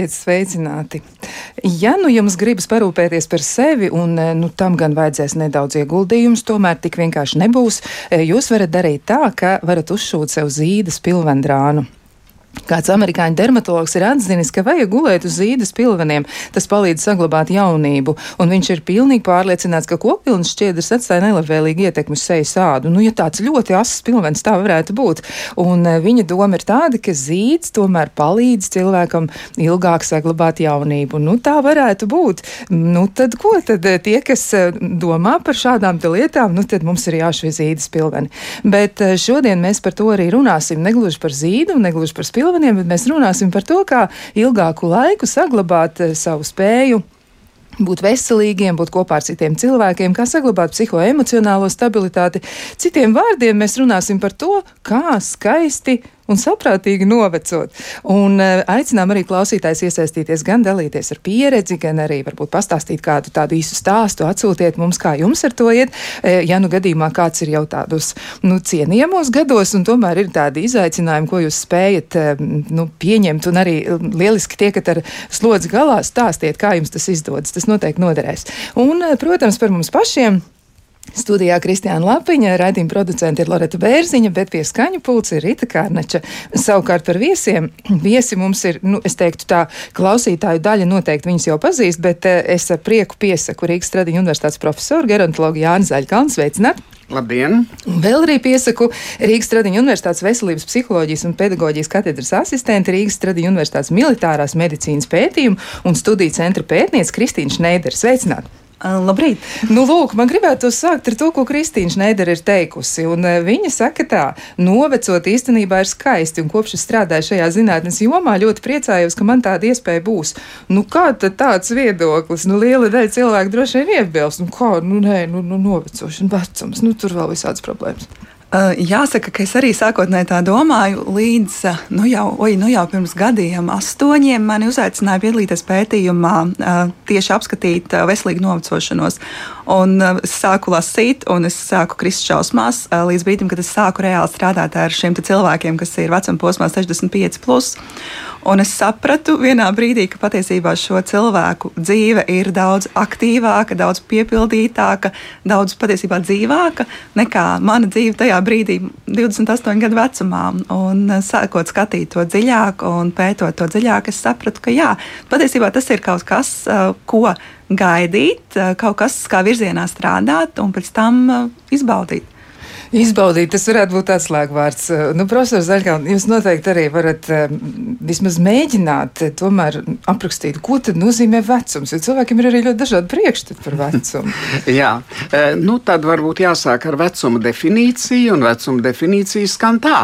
Esiet sveicināti! Ja nu jums gribas parūpēties par sevi, un nu, tam gan vajadzēs nedaudz ieguldījumus, tomēr tik vienkārši nebūs, jūs varat darīt tā, ka varat uzšūt sev zīdas pilvendrānu. Kāds amerikāņu dermatologs ir atzinis, ka vajag gulēt uz zīdas pilveniem. Tas palīdz saglabāt jaunību, un viņš ir pilnīgi pārliecināts, ka kokpilns šķiedrs atstāja nelabvēlīgu ietekmi uz sejas ādu. Nu, ja tāds ļoti asas pilvens tā varētu būt. Un eh, viņa doma ir tāda, ka zīds tomēr palīdz cilvēkam ilgāk saglabāt jaunību. Nu, tā varētu būt. Nu, tad ko tad eh, tie, kas eh, domā par šādām lietām, nu, tad mums ir jāšķir zīdas pilveni. Bet šodien mēs par to arī runāsim. Negluži par zīdu, negluži par spilveni pilveniem, bet mēs runāsim par to, kā ilgāku laiku saglabāt eh, savu spēju būt veselīgiem, būt kopā ar citiem cilvēkiem, kā saglabāt psihoemocionālo stabilitāti. Citiem vārdiem mēs runāsim par to, kā skaisti un saprātīgi novecot. Un uh, aicinām arī klausītājs iesaistīties, gan dalīties ar pieredzi, gan arī varbūt pastāstīt kādu tādu īsu stāstu, atsūtiet mums, kā jums ar to iet. Uh, ja nu gadījumā kāds ir jau tādus nu, cienījamos gados, un tomēr ir tādi izaicinājumi, ko jūs spējat uh, nu, pieņemt, un arī lieliski tiekat ar slodzi galā, stāstiet, kā jums tas izdodas. Tas noteikti noderēs. Un, protams, par mums pašiem. Studijā Kristiāna Lapiņa, raidījuma producente ir Loreta Bērziņa, bet pie skaņu pulca ir Rita Kārnača. Savukārt par viesiem. Viesi mums ir, nu, es teiktu tā, klausītāju daļa noteikti viņus jau pazīst, bet uh, es ar prieku piesaku Rīgas Stradiņu universitātes profesoru gerontologu Jāni Zaļkalnu. Sveicināt! Labdien! Vēl arī piesaku Rīgas Stradiņu Universitātes veselības psiholoģijas un pedagoģijas katedras asistenti Rīgas Stradiņu Universitātes militārās medicīnas pētījumu un studiju centra pētniece Kristīna Šneidera. Sveicināt! Labrīt! Nu, lūk, man gribētu sākt ar to, ko Kristīna Šneidera ir teikusi. Un, viņa saka, tā, novecot īstenībā ir skaisti. Un kopš es strādāju šajā zinātnes jomā, ļoti priecājos, ka man tāda iespēja būs. Nu, kā tad tāds viedoklis? Nu, liela daļa cilvēku droši vien iebilst. Nu, kā, nu, nē, nu, nu, novecošana, vecums, nu, tur vēl visādas problēmas. Uh, jāsaka, ka es arī sākotnēji tā domāju, līdz uh, nu jau, oi, nu jau pirms gadiem, astoņiem, mani uzaicināja piedalīties pētījumā, uh, tieši apskatīt veselīgu novecošanos. Un es sāku lasīt, un es sāku krist šausmās, līdz brīdim, kad es sāku reāli strādāt ar šiem cilvēkiem, kas ir vecuma posmā 65. Plus. Un es sapratu vienā brīdī, ka patiesībā šo cilvēku dzīve ir daudz aktīvāka, daudz piepildītāka, daudz patiesībā dzīvāka nekā mana dzīve tajā brīdī, 28 gadu vecumā. Un eh, sākot skatīt to dziļāk un pētot to dziļāk, es sapratu, ka jā, patiesībā tas ir kaut kas, eh, ko gaidīt, eh, kaut kas, kā virzienā strādāt un pēc tam izbaudīt. Izbaudīt, tas varētu būt tāds slēgvārds. Nu, profesors Zaļkāns, jūs noteikti arī varat um, vismaz mēģināt eh, tomēr aprakstīt, ko tad nozīmē vecums, jo cilvēkiem ir arī ļoti dažādi priekšstati par vecumu. Jā, nu tad varbūt jāsāk ar vecuma definīciju, un vecuma definīcija skan tā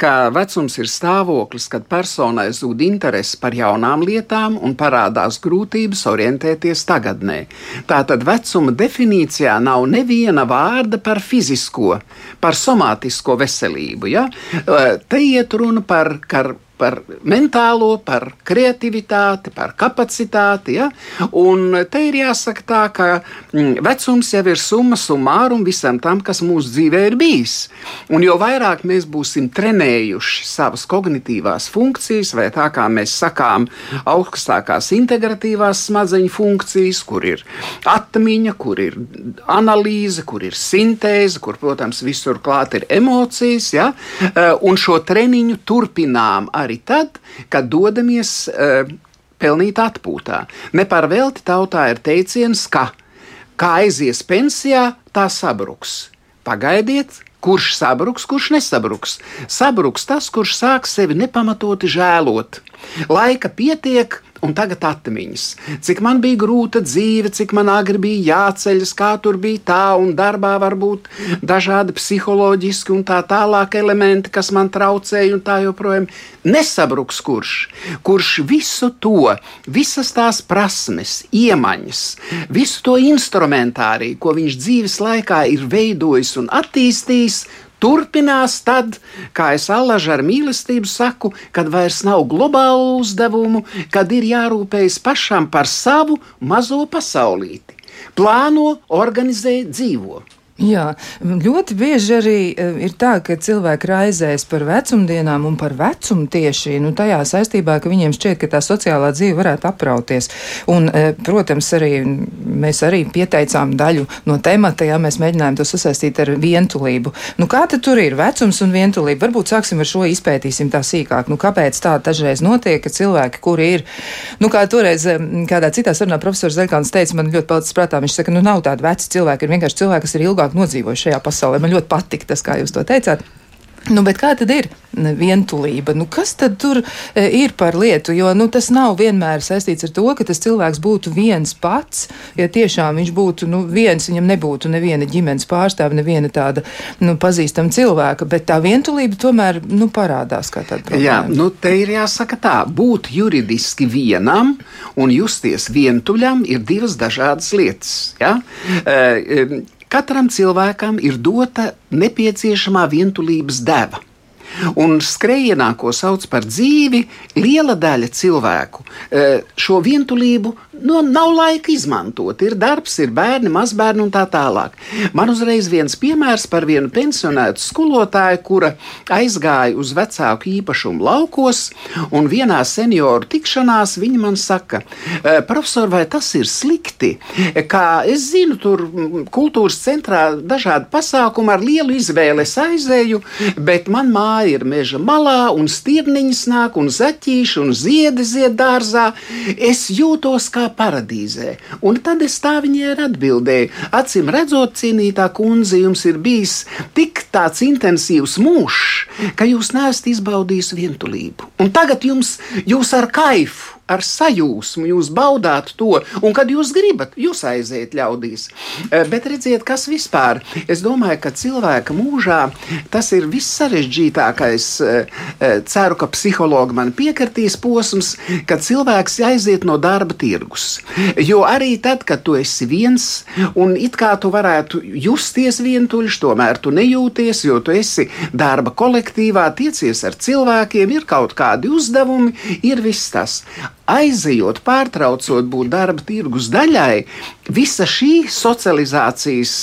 ka vecums ir stāvoklis, kad personai zūd interese par jaunām lietām un parādās grūtības orientēties tagadnē. Tātad vecuma definīcijā nav neviena vārda par fizisko, par somātisko veselību. Ja? Te iet runa par, par par mentālo, par kreativitāti, par kapacitāti. Ja? Un te ir jāsaka tā, ka mm, vecums jau ir summa summārum visam tam, kas mūsu dzīvē ir bijis. Un jo vairāk mēs būsim trenējuši savas kognitīvās funkcijas, vai tā kā mēs sakām, augstākās integratīvās smadzeņu funkcijas, kur ir atmiņa, kur ir analīze, kur ir sintēze, kur, protams, visur klāt ir emocijas, ja? Eh, un šo treniņu turpinām arī arī tad, kad dodamies uh, pelnīt atpūtā. Ne par velti tautā ir teiciens, ka kā aizies pensijā, tā sabruks. Pagaidiet, kurš sabruks, kurš nesabruks. Sabruks tas, kurš sāk sevi nepamatoti žēlot. Laika pietiek, Un tagad atmiņas, cik man bija grūta dzīve, cik man agri bija jāceļas, kā tur bija tā, un darbā var būt dažādi psiholoģiski un tā tālāk elementi, kas man traucēja, un tā joprojām. Nesabruks kurš, kurš visu to, visas tās prasmes, iemaņas, visu to instrumentāriju, ko viņš dzīves laikā ir veidojis un attīstījis, turpinās tad, kā es allažu ar mīlestību saku, kad vairs nav globālu uzdevumu, kad ir jārūpējas pašam par savu mazo pasaulīti. Plāno, organizē, dzīvo. Jā, ļoti bieži arī e, ir tā, ka cilvēki raizēs par vecumdienām un par vecumu tieši nu, tajā saistībā, ka viņiem šķiet, ka tā sociālā dzīve varētu aprauties. Un, e, protams, arī mēs arī pieteicām daļu no temata, ja mēs mēģinājām to sasaistīt ar vientulību. Nu, kā tad tur ir vecums un vientulība? Varbūt sāksim ar šo izpētīsim tā sīkāk. Nu, kāpēc tā dažreiz notiek, ka cilvēki, kuri ir, nu, kā toreiz e, kādā citā sarunā profesors Zelkāns teica, man ļoti palicis prātā, viņš saka, nu, nav tādi veci cilvēki, ir vienkārši cilvēki, kas ir ilgāk ilgāk nodzīvojuši šajā pasaulē. Man ļoti patika tas, kā jūs to teicāt. Nu, kā tad ir vientulība? Nu, kas tad tur e, ir par lietu? Jo nu, tas nav vienmēr saistīts ar to, ka tas cilvēks būtu viens pats. Ja tiešām viņš būtu nu, viens, viņam nebūtu neviena ģimenes pārstāve, neviena tāda nu, pazīstama cilvēka, bet tā vientulība tomēr nu, parādās kā tāda problēma. Jā, nu, te ir jāsaka tā, būt juridiski vienam un justies vientuļam ir divas dažādas lietas. Ja? E, Katram cilvēkam ir dota nepieciešamā vientulības deva. Un skrējienā, ko sauc par dzīvi, liela daļa cilvēku e, šo vientulību nu, nav laika izmantot. Ir darbs, ir bērni, mazbērni un tā tālāk. Man uzreiz viens piemērs par vienu pensionētu skolotāju, kura aizgāja uz vecāku īpašumu laukos, un vienā senioru tikšanās viņa man saka, e, profesor, vai tas ir slikti? Kā es zinu, tur kultūras centrā dažādi pasākumi ar lielu izvēli es aizēju, bet man māja ir meža malā, un stirniņas nāk, un zaķīši, un ziedi zied dārzā. Es jūtos kā paradīzē. Un tad es tā viņai atbildēju. Acīm redzot, cienītā kundze, jums ir bijis tik tāds intensīvs mūžs, ka jūs neesat izbaudījis vientulību. Un tagad jums, jūs ar kaifu ar sajūsmu jūs baudāt to, un kad jūs gribat, jūs aiziet ļaudīs. Eh, bet redziet, kas vispār, es domāju, ka cilvēka mūžā tas ir viss sarežģītākais. Eh, eh, ceru, ka psihologi man piekritīs posms, kad cilvēks aiziet no darba tirgus. Jo arī tad, kad tu esi viens, un it kā tu varētu justies vientuļš, tomēr tu nejūties, jo tu esi darba kolektīvā, tiecies ar cilvēkiem, ir kaut kādi uzdevumi, ir viss tas aizejot, pārtraucot būt darba tirgus daļai, visa šī socializācijas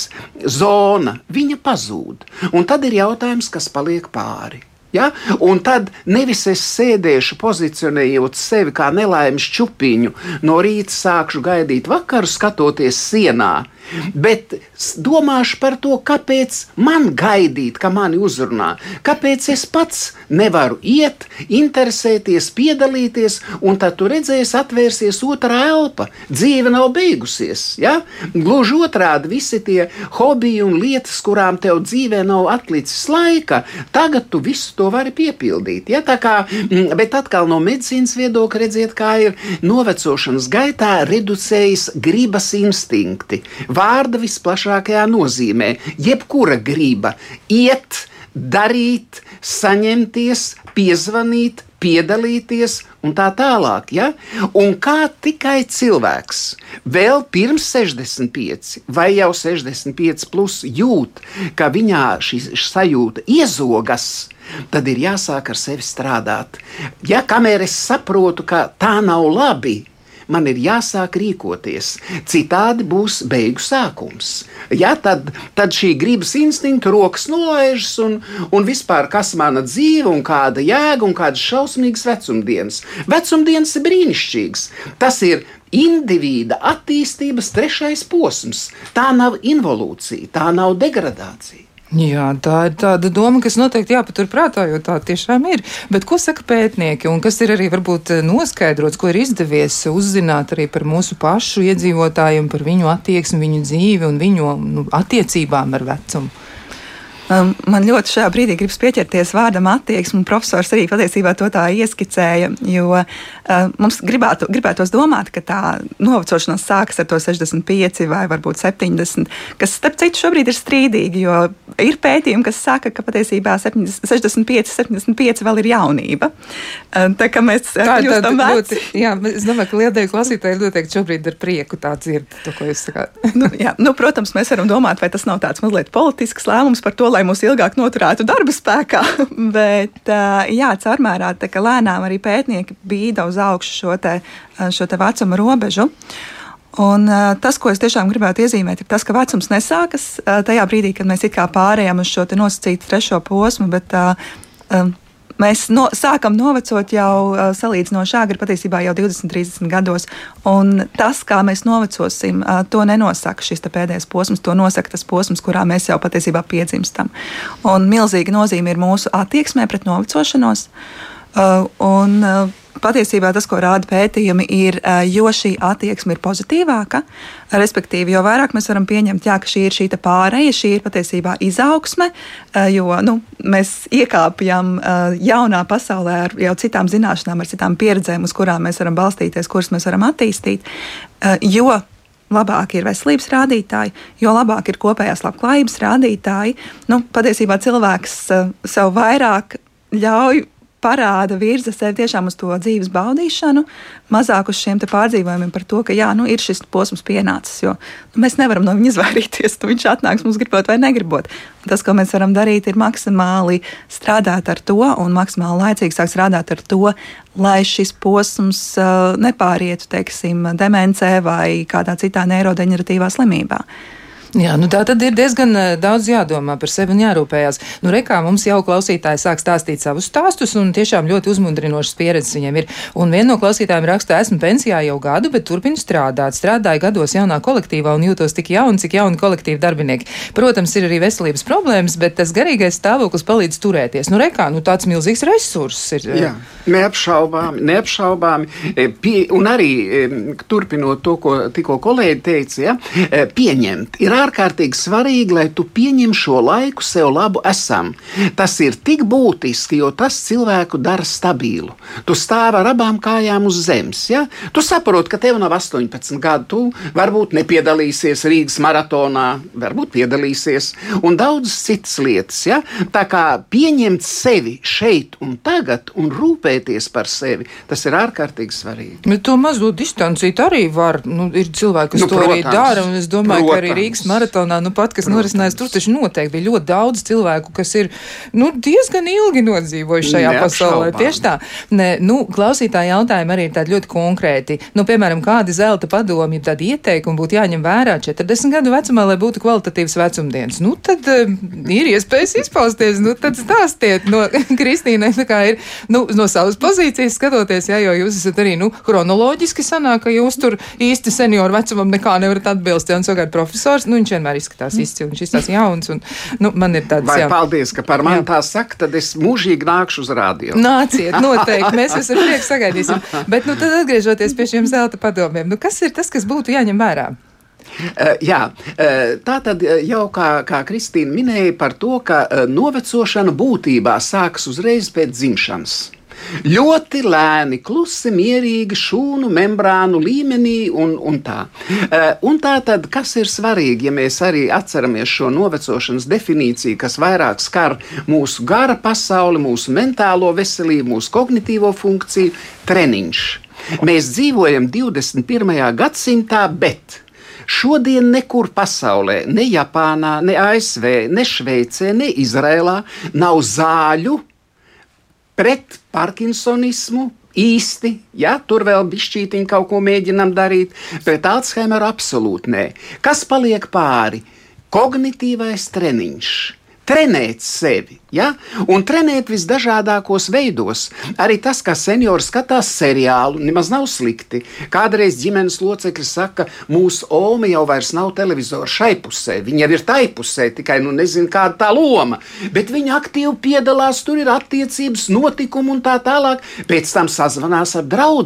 zona pazūd. Un tad ir jautājums, kas paliek pāri. Ja? Un tad nevis es sēdēšu, pozicionējot sevi kā nelaimes čupiņu, no rīta sākšu gaidīt vakaru, skatoties sienā bet domāšu par to, kāpēc man gaidīt, ka mani uzrunā, kāpēc es pats nevaru iet, interesēties, piedalīties, un tad tu redzēsi, atvērsies otrā elpa. Dzīve nav beigusies. Ja? Gluži otrādi, visi tie hobiji un lietas, kurām tev dzīvē nav atlicis laika, tagad tu visu to vari piepildīt. Ja? Kā, mm, bet atkal no medicīnas viedokļa redziet, kā ir novecošanas gaitā reducējas gribas instinkti vārda visplašākajā nozīmē. Jebkura griba iet, darīt, saņemties, piezvanīt, piedalīties un tā tālāk. Ja? Un kā tikai cilvēks vēl pirms 65 vai jau 65 plus jūt, ka viņā šī sajūta iezogas, tad ir jāsāk ar sevi strādāt. Ja kamēr es saprotu, ka tā nav labi, man ir jāsāk rīkoties. Citādi būs beigu sākums. Ja, tad, tad šī gribas instinkta rokas nolaižas un, un vispār kas mana dzīve un kāda jēga un kādas šausmīgas vecumdienas. Vecumdienas ir brīnišķīgas. Tas ir indivīda attīstības trešais posms. Tā nav involūcija, tā nav degradācija. Jā, tā ir tāda doma, kas noteikti jāpaturprātā, jo tā tiešām ir. Bet ko saka pētnieki un kas ir arī varbūt noskaidrots, ko ir izdevies uzzināt arī par mūsu pašu iedzīvotājiem, par viņu attieksmi, viņu dzīvi un viņu nu, attiecībām ar vecumu? Um, man ļoti šajā brīdī gribas pieķerties vārdam attieksme, un profesors arī patiesībā to tā ieskicēja, jo uh, mums gribētu, gribētos domāt, ka tā novecošanās sākas ar to 65 vai varbūt 70, kas, starp citu, šobrīd ir strīdīgi, jo ir pētījumi, kas saka, ka patiesībā 70, 65, 75 vēl ir jaunība. Uh, tā kā mēs tā, tā, ļoti, jā, es domāju, ka liela daļa klausītāji noteikti šobrīd ar prieku tā dzird to, ko jūs sakāt. nu, jā, nu, protams, mēs varam domāt, vai tas nav tāds mazliet politisks lēmums par to, lai mūs ilgāk noturētu darba spēkā. Bet jā, caurmērā tā, lēnām arī pētnieki bīda uz augšu šo, te, šo te vecuma robežu. Un, uh, tas, ko es tiešām gribētu iezīmēt, ir tas, ka vecums nesākas uh, tajā brīdī, kad mēs pārējām uz šo nosacītu trešo posmu, bet uh, uh, mēs no, sākam novecot jau salīdzinoši āgri, patiesībā jau 20, 30 gados. Tas, kā mēs novecosim, to nenosaka šis pēdējais posms, to nosaka tas posms, kurā mēs jau patiesībā piedzimstam. Un milzīga nozīme ir mūsu attieksmē pret novecošanos. Un, patiesībā tas, ko rāda pētījumi, ir, jo šī attieksme ir pozitīvāka, respektīvi, jo vairāk mēs varam pieņemt, jā, ka šī ir šī pāreja, šī ir patiesībā izaugsme, jo nu, mēs iekāpjam jaunā pasaulē ar jau citām zināšanām, ar citām pieredzēm, uz kurām mēs varam balstīties, kuras mēs varam attīstīt. Jo labāk ir veselības rādītāji, jo labāk ir kopējās labklājības rādītāji. Nu, patiesībā cilvēks sev vairāk ļauj parāda virza sevi tiešām uz to dzīves baudīšanu, mazāk uz šiem pārdzīvojumiem par to, ka jā, nu, ir šis posms pienācis. Jo nu, mēs nevaram no viņa izvairīties. Nu, viņš atnāks mums gribot vai negribot. Un tas, ko mēs varam darīt, ir maksimāli strādāt ar to un maksimāli laicīgi sākt strādāt ar to, lai šis posms uh, nepārietu, teiksim, demencē vai kādā citā neirodeģeneratīvā slimībā. Jā, nu tā tad ir diezgan eh, daudz jādomā par sevi un jārūpējās. Nu, rekā mums jau klausītāji sāk stāstīt savus stāstus, un tiešām ļoti uzmundrinošas pieredzes viņiem ir. Un viena no klausītājiem raksta, esmu pensijā jau gadu, bet turpinu strādāt. Strādāju gados jaunā kolektīvā un jūtos tik jauni, cik jauni kolektīvi darbinieki. Protams, ir arī veselības problēmas, bet tas garīgais stāvoklis palīdz turēties. Nu, rekā, nu tāds milzīgs resurss ir. Eh. Jā, neapšaubāmi, neapšaubāmi. E, pie, un arī turpinot to, ko tikko kolēģi teica, ja, pieņemt. Ir ārkārtīgi svarīgi, lai tu pieņem šo laiku sev labu esam. Tas ir tik būtiski, jo tas cilvēku dara stabilu. Tu stāvi ar abām kājām uz zemes. Ja? Tu saproti, ka tev nav 18 gadu, tu varbūt nepiedalīsies Rīgas maratonā, varbūt piedalīsies, un daudzas citas lietas. Ja? Tā kā pieņemt sevi šeit un tagad un rūpēties par sevi, tas ir ārkārtīgi svarīgi. Bet to mazo distanciju arī var. Nu, ir cilvēki, kas nu, to protams, arī dara, es domāju, protams. ka arī Rīgas maratonā, nu pat, kas norisinājās, tur taču noteikti bija ļoti daudz cilvēku, kas ir nu, diezgan ilgi nodzīvojuši šajā pasaulē. Tieši tā. Ne, nu, klausītāji jautājumi arī ir tādi ļoti konkrēti. Nu, piemēram, kādi zelta padomi, tādi ieteikumi būtu jāņem vērā 40 gadu vecumā, lai būtu kvalitatīvs vecumdienas. Nu, tad uh, ir iespējas izpausties, nu, tad stāstiet no Kristīnai, kā ir, nu, no savas pozīcijas skatoties, jā, jo jūs esat arī, nu, chronoloģiski sanāk, ka jūs tur īsti senioru vecumam nekā nevarat atbilst, ja un savukārt profesors, nu, viņš vienmēr izskatās izcili, viņš izskatās jauns. Un, nu, man ir tāds, Vai, jā. paldies, ka par mani tā saka, tad es mūžīgi nākšu uz rādio. Nāciet, noteikti, mēs esam prieks sagaidīsim. Bet, nu, tad atgriežoties pie šiem zelta padomiem, nu, kas ir tas, kas būtu jāņem vērā? Uh, jā, uh, tā tad jau kā, kā Kristīna minēja par to, ka novecošana būtībā sākas uzreiz pēc dzimšanas. Ļoti lēni, klusi, mierīgi, šūnu membrānu līmenī un, un tā. Eh, un tā tad, kas ir svarīgi, ja mēs arī atceramies šo novecošanas definīciju, kas vairāk skar mūsu gara pasauli, mūsu mentālo veselību, mūsu kognitīvo funkciju, treniņš. Mēs dzīvojam 21. gadsimtā, bet Šodien nekur pasaulē, ne Japānā, ne ASV, ne Šveicē, ne Izrēlā nav zāļu, pret Parkinsonismu. Īsti, ja tur vēl bišķītiņi kaut ko mēģinam darīt, pret Alzheimeru absolūti nē. Kas paliek pāri? Kognitīvais treniņš trenēt sevi. Ja? Un trenēt visdažādākos veidos. Arī tas, kā seniori skatās seriālu, nemaz nav slikti. Kādreiz ģimenes locekļi saka, mūsu Omi jau vairs nav televizora šai pusē. Viņa jau ir tai pusē, tikai nu nezinu, kāda tā loma. Bet viņa aktīvi piedalās, tur ir attiecības, notikumi un tā tālāk. Pēc tam sazvanās ar draugu.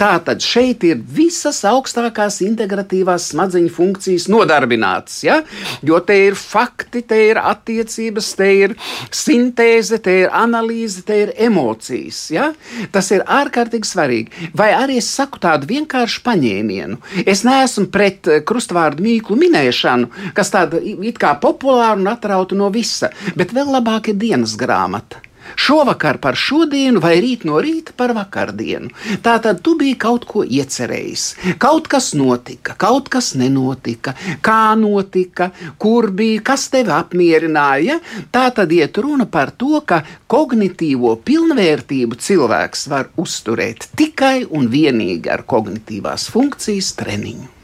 Tā tad šeit ir visas augstākās integratīvās smadzeņu funkcijas nodarbinātas. Ja? Jo te ir fakti, te ir attiecības, te ir sintēze, te ir analīze, te ir emocijas. Ja? Tas ir ārkārtīgi svarīgi. Vai arī es saku tādu vienkāršu paņēmienu. Es neesmu pret eh, krustvārdu mīklu minēšanu, kas tāda it kā populāra un atrauta no visa, bet vēl labāk ir dienas grāmata. Šovakar par šodienu, vai rīt no rīta par vakardienu. Tā tad tu biji kaut ko iecerējis. Kaut kas notika, kaut kas nenotika, kā notika, kur bija, kas tevi apmierināja. Tā tad iet runa par to, ka kognitīvo pilnvērtību cilvēks var uzturēt tikai un vienīgi ar kognitīvās funkcijas treniņu.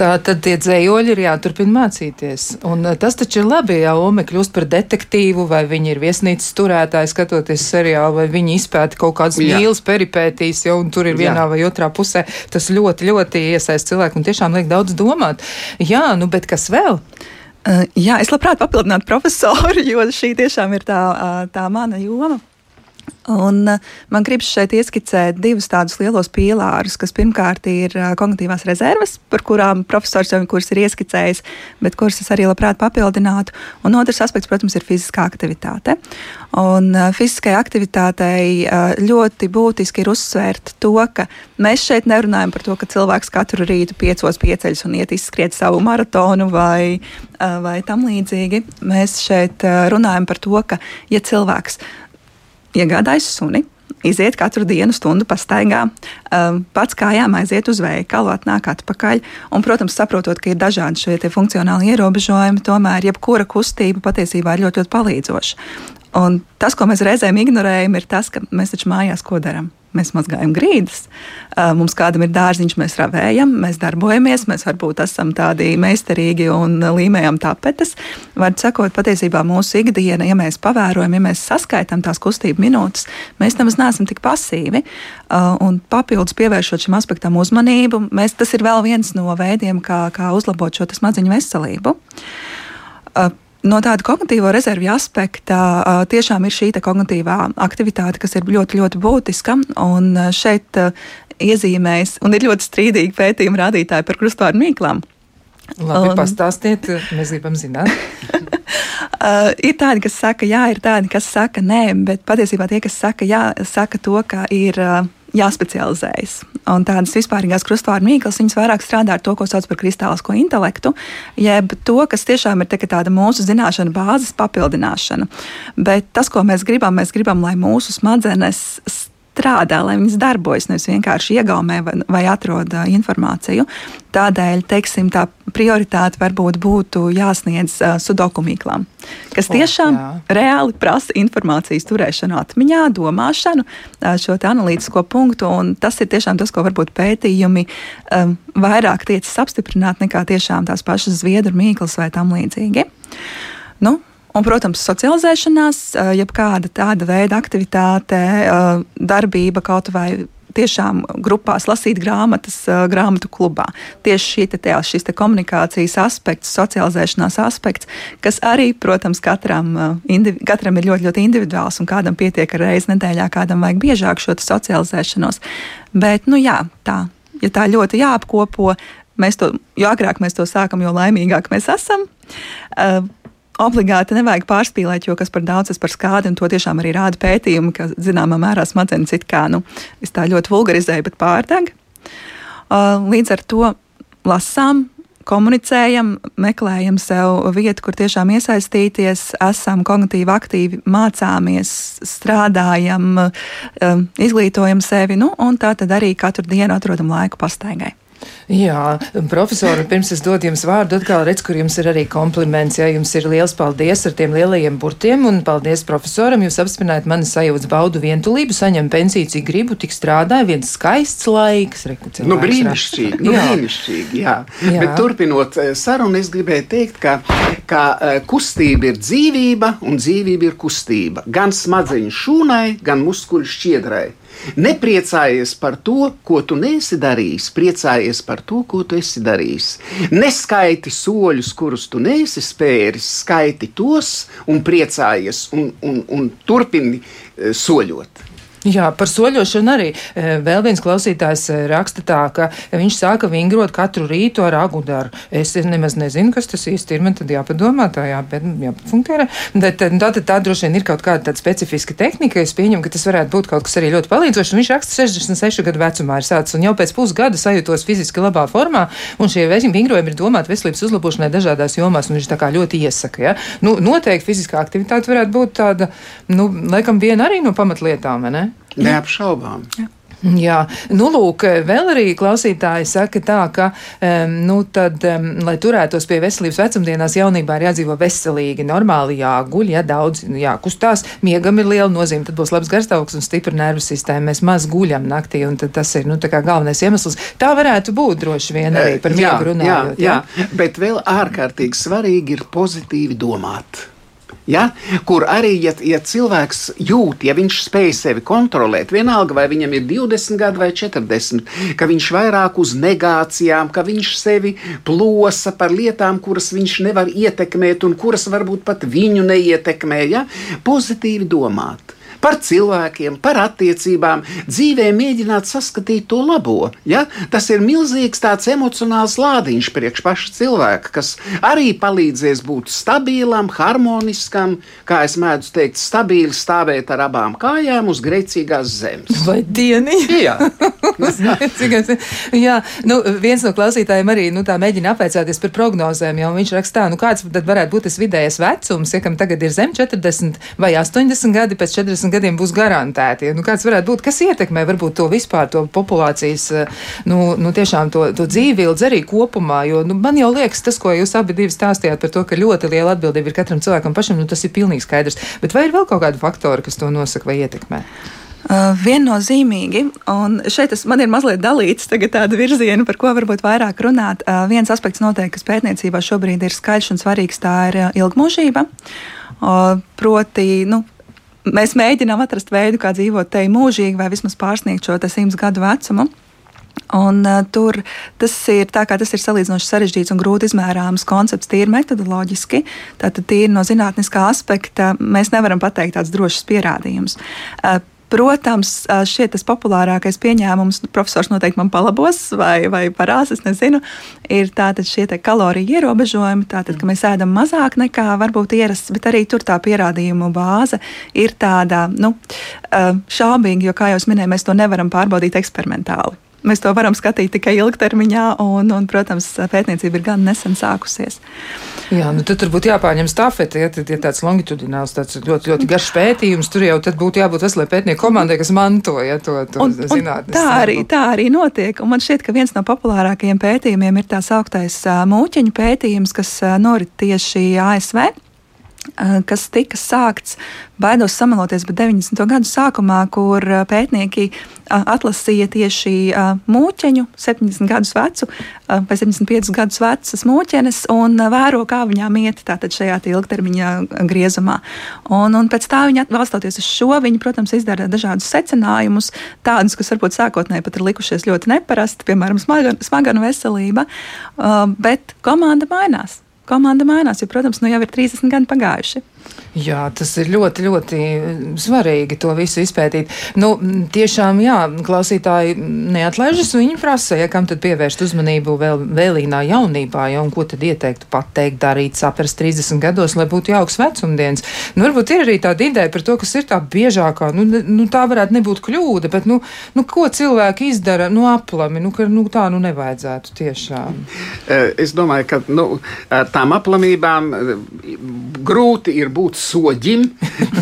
Tā tad tie dzējoļi ir jāturpina mācīties. Un eh, tas taču ir labi, ja Ome kļūst par detektīvu, vai viņi ir viesnīcas turētāji, skatoties seriālu, vai viņi izpēta kaut kādas mīlas peripētīs, jo tur ir vienā Jā. vai otrā pusē. Tas ļoti, ļoti iesaist cilvēku un tiešām liek daudz domāt. Jā, nu bet kas vēl? Uh, jā, es labprāt papildinātu profesoru, jo šī tiešām ir tā, uh, tā mana joma. Un uh, man gribas šeit ieskicēt divus tādus lielos pīlārus, kas pirmkārt ir uh, kognitīvās rezerves, par kurām profesors jau ir ieskicējis, bet kuras es arī labprāt papildinātu. Un otrs aspekts, protams, ir fiziskā aktivitāte. Un uh, fiziskai aktivitātei ļoti būtiski ir uzsvērt to, ka mēs šeit nerunājam par to, ka cilvēks katru rītu piecos pieceļas un iet izskriet savu maratonu vai, vai tam līdzīgi. Mēs šeit runājam par to, ka ja cilvēks iegādājis suni. Iziet katru dienu stundu pastaigā, um, pats kājām aiziet uz veikalu, atnāk atpakaļ. Un, protams, saprotot, ka ir dažādi šie funkcionāli ierobežojumi, tomēr jebkura kustība patiesībā ir ļoti, ļoti palīdzoša. Un tas, ko mēs reizēm ignorējam, ir tas, ka mēs taču mājās ko darām Mēs mazgājam grīdas, mums kādam ir dārziņš, mēs ravējam, mēs darbojamies, mēs varbūt esam tādi meistarīgi un līmējam tapetes. Var sakot, patiesībā mūsu ikdiena, ja mēs pavērojam, ja mēs saskaitām tās kustību minūtes, mēs nemaz neesam tik pasīvi. Un papildus pievēršot šim aspektam uzmanību, mēs, tas ir vēl viens no veidiem, kā, kā uzlabot šo smadziņu veselību no tāda kognitīvo rezervju aspekta tiešām ir šī kognitīvā aktivitāte, kas ir ļoti, ļoti būtiska. Un šeit iezīmēs, un ir ļoti strīdīgi pētījumi rādītāji par krustvārdu mīklām. Labi, un... pastāstiet, mēs gribam zināt. uh, ir tādi, kas saka, jā, ir tādi, kas saka, nē, bet patiesībā tie, kas saka, jā, saka to, ka ir. Uh, jāspecializējas. Un tādas vispārīgās krustvārdu mīklas, viņas vairāk strādā ar to, ko sauc par kristālisko intelektu, jeb to, kas tiešām ir tāda mūsu zināšanu bāzes papildināšana. Bet tas, ko mēs gribam, mēs gribam, lai mūsu smadzenes strādā, lai viņas darbojas, nevis vienkārši iegaumē vai, vai atrod informāciju. Tādēļ, teiksim, tā prioritāte varbūt būtu jāsniedz uh, sudokumīklām, kas tiešām oh, jā. reāli prasa informācijas turēšanu atmiņā, domāšanu, uh, šo analītisko punktu, un tas ir tiešām tas, ko varbūt pētījumi um, vairāk tiecas apstiprināt nekā tiešām tās pašas zviedru mīklas vai tam līdzīgi. Nu, Un, protams, socializēšanās, jebkāda tāda veida aktivitāte, darbība kaut vai tiešām grupās lasīt grāmatas, grāmatu klubā. Tieši šī te, tēl, šis te komunikācijas aspekts, socializēšanās aspekts, kas arī, protams, katram, indivi, katram ir ļoti, ļoti individuāls un kādam pietiek ar reizi nedēļā, kādam vajag biežāk šo socializēšanos. Bet, nu jā, tā, ja tā ļoti jāapkopo, mēs to, jo agrāk mēs to sākam, jo laimīgāk mēs esam. Uh, obligāti nevajag pārspīlēt, jo kas par daudz, tas par skādi, un to tiešām arī rāda pētījumi, ka zināmā mērā smadzenes it kā, nu, es tā ļoti vulgarizēju, bet pārdeg. Uh, līdz ar to lasām, komunicējam, meklējam sev vietu, kur tiešām iesaistīties, esam kognitīvi aktīvi, mācāmies, strādājam, um, izglītojam sevi, nu, un tā tad arī katru dienu atrodam laiku pastaigai. Jā, profesori, pirms es dodu jums vārdu, atkal redz, kur jums ir arī kompliments. Jā, jums ir liels paldies ar tiem lielajiem burtiem, un paldies profesoram. Jūs apspinājat mani sajūtas baudu vientulību, saņem pensiju, cik gribu, tik strādāju, viens skaists laiks. Reku, nu, brīnišķīgi, nu, jā. brīnišķīgi, jā. jā. Bet turpinot eh, sarunu, es gribēju teikt, ka, ka eh, kustība ir dzīvība, un dzīvība ir kustība. Gan smadzeņu šūnai, gan muskuļu šķiedrai. Nepriecājies par to, ko tu nesi darījis, priecājies par to, ko tu esi darījis. Neskaiti soļus, kurus tu nesi spēris, skaiti tos un priecājies un, un, un turpini eh, soļot. Jā, par soļošanu arī e, vēl viens klausītājs e, raksta tā, ka viņš sāka vingrot katru rītu ar agudaru. Es nemaz nezinu, kas tas īsti ir. Man tad jāpadomā, tā jāpēt, jāpafunkcionē. Bet e, tā, tā, tā droši vien ir kaut kāda tāda specifiska tehnika. Es pieņemu, ka tas varētu būt kaut kas arī ļoti palīdzošs. Viņš raksta 66 gadu vecumā ir sācis un jau pēc pusgada sajūtos fiziski labā formā. Un šie vingrojumi ir domāti veselības uzlabošanai dažādās jomās. Viņš tā kā ļoti iesaka. Ja? Nu, noteikti fiziskā aktivitāte varētu būt tāda, nu, laikam, viena arī no pamatlietām. Ne? Neapšaubām. Jā. Jā, nu, lūk, vēl arī klausītāji saka tā, ka, um, nu, tad, um, lai turētos pie veselības vecumdienās, jaunībā ir jādzīvo veselīgi, normāli jāguļ, ja daudz jākustās, miegam ir liela nozīme, tad būs labs garstāvoklis un stipra nervu sistēma. Mēs maz guļam naktī, un tas ir, nu, tā kā galvenais iemesls. Tā varētu būt droši vien arī par miegu runājot. Jā, jā, jā, bet vēl ārkārtīgi svarīgi ir pozitīvi domāt. Ja? Kur arī, ja, ja cilvēks jūt, ja viņš spēj sevi kontrolēt, vienalga vai viņam ir 20 gadi vai 40, ka viņš vairāk uz negācijām, ka viņš sevi plosa par lietām, kuras viņš nevar ietekmēt un kuras varbūt pat viņu neietekmē, ja? pozitīvi domāt par cilvēkiem, par attiecībām, dzīvē mēģināt saskatīt to labo. Ja? Tas ir milzīgs tāds emocionāls lādiņš priekš paša cilvēka, kas arī palīdzēs būt stabilam, harmoniskam, kā es mēdzu teikt, stabili stāvēt ar abām kājām uz grēcīgās zemes. Vai dieni? Jā. Jā, nu, viens no klausītājiem arī nu, mēģina apveicāties par prognozēm, viņš rakstā, nu, kāds tad varētu būt tas vidējais vecums, ja kam tagad ir zem 40 vai 80 gadi, pēc 40 40 gadiem būs garantēti. Nu, kāds varētu būt, kas ietekmē varbūt to vispār, to populācijas, eh, nu, nu tiešām to, to dzīvildzi arī kopumā, jo nu, man jau liekas, tas, ko jūs abi divi stāstījāt par to, ka ļoti liela atbildība ir katram cilvēkam pašam, nu, tas ir pilnīgi skaidrs. Bet vai ir vēl kaut kādi faktori, kas to nosaka vai ietekmē? Uh, viennozīmīgi, un šeit es, man ir mazliet dalīts tāda virziena, par ko varbūt vairāk runāt. Uh, viens aspekts noteikti, kas pētniecībā šobrīd ir skaļš un svarīgs, tā ir ilgmūžība. Uh, proti, nu, mēs mēģinām atrast veidu, kā dzīvot te mūžīgi, vai vismaz pārsniegt šo simts gadu vecumu. Un, uh, tur tas ir, tas ir salīdzinoši sarežģīts un grūti izmērāms koncepts, tīri metodoloģiski. Tātad, tīri no zinātniskā aspekta, mēs nevaram pateikt tādus drošus pierādījumus. Uh, Protams, šie tas populārākais pieņēmums, profesors noteikti man palabos vai, vai parās, es nezinu, ir tātad šie kaloriju ierobežojumi, tātad, ka mēs ēdam mazāk nekā varbūt ierasts, bet arī tur tā pierādījumu bāze ir tāda, nu, šaubīga, jo, kā jau minēju, mēs to nevaram pārbaudīt eksperimentāli. Mēs to varam skatīt tikai ilgtermiņā, un, un protams, pētniecība ir gan nesen sākusies. Jā, nu tad tur būtu jāpārņem stafeti, ja, ja tāds longitudināls, tāds ļoti, ļoti garš pētījums, tur jau būtu jābūt veselai pētnieku komandai, kas mantoja to, to zinātnē. Tā arī, tā arī notiek, un man šķiet, ka viens no populārākajiem pētījumiem ir tā sauktais mūķeņu pētījums, kas norit tieši ASV kas tika sākts, baidos samaloties, bet 90. gadu sākumā, kur pētnieki atlasīja tieši mūķeņu, 70 gadus vecu vai 75 gadus vecas mūķenes un vēro, kā viņām iet tātad šajā ilgtermiņa griezumā. Un, un pēc tā viņi balstoties uz šo, viņi, protams, izdara dažādus secinājumus, tādus, kas varbūt sākotnēji pat ir likušies ļoti neparasti, piemēram, smaganu veselība, bet komanda mainās komanda mainās, jo, protams, nu jau ir 30 gadi pagājuši. Jā, tas ir ļoti, ļoti svarīgi to visu izpētīt. Nu, tiešām, jā, klausītāji neatlaižas, viņi prasa, ja kam tad pievērst uzmanību vēl vēlīnā jaunībā, ja, un ko tad ieteiktu pateikt, darīt, saprast 30 gados, lai būtu jauks vecumdienas. Nu, varbūt ir arī tāda ideja par to, kas ir tā biežākā, nu, nu tā varētu nebūt kļūda, bet, nu, nu ko cilvēki izdara, nu, aplami, nu, ka, nu, tā, nu, nevajadzētu tiešām. Es domāju, ka, nu, tām aplamībām grūti ir būt soģim,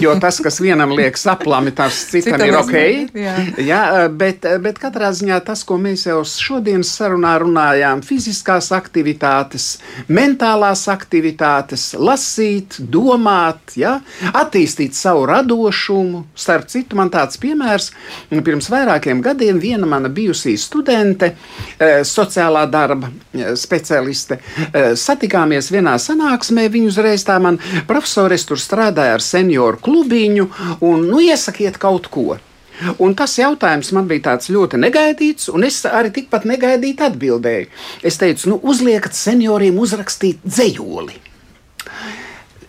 jo tas, kas vienam liekas aplami, tas citam, citam ir ok. Jā. Jā, bet, bet katrā ziņā tas, ko mēs jau šodienas sarunā runājām, fiziskās aktivitātes, mentālās aktivitātes, lasīt, domāt, jā, attīstīt savu radošumu. Starp citu, man tāds piemērs, pirms vairākiem gadiem viena mana bijusī studente, eh, sociālā darba eh, specialiste, eh, satikāmies vienā sanāksmē, viņa uzreiz tā man profesori, es tur strādāju ar senioru klubiņu, un nu, iesakiet kaut ko. Un tas jautājums man bija tāds ļoti negaidīts, un es arī tikpat negaidīti atbildēju. Es teicu, nu, uzliekat senioriem uzrakstīt dzējoli.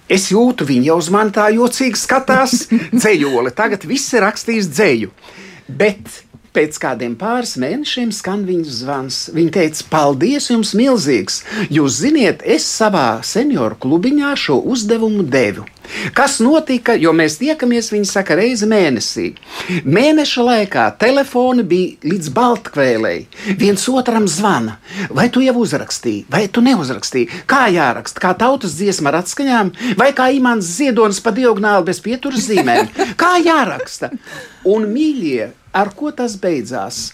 Es jūtu, viņi jau uz mani tā jocīgi skatās, dzējoli. Tagad viss ir rakstījis dzēju. Bet Pēc kādiem pāris mēnešiem skan viņas zvans. Viņa teica, paldies jums milzīgs! Jūs ziniet, es savā senioru klubiņā šo uzdevumu devu. Kas notika, jo mēs tiekamies, viņi saka, reizi mēnesī. Mēneša laikā telefoni bija līdz baltkvēlēji. Viens otram zvana. Vai tu jau uzrakstīji, vai tu neuzrakstīji? Kā jāraksta, kā tautas dziesma ar atskaņām, vai kā imants ziedonis pa diagonāli bez pieturas zīmēm? Kā jāraksta? Un mīļie! Ar ko tas beidzās?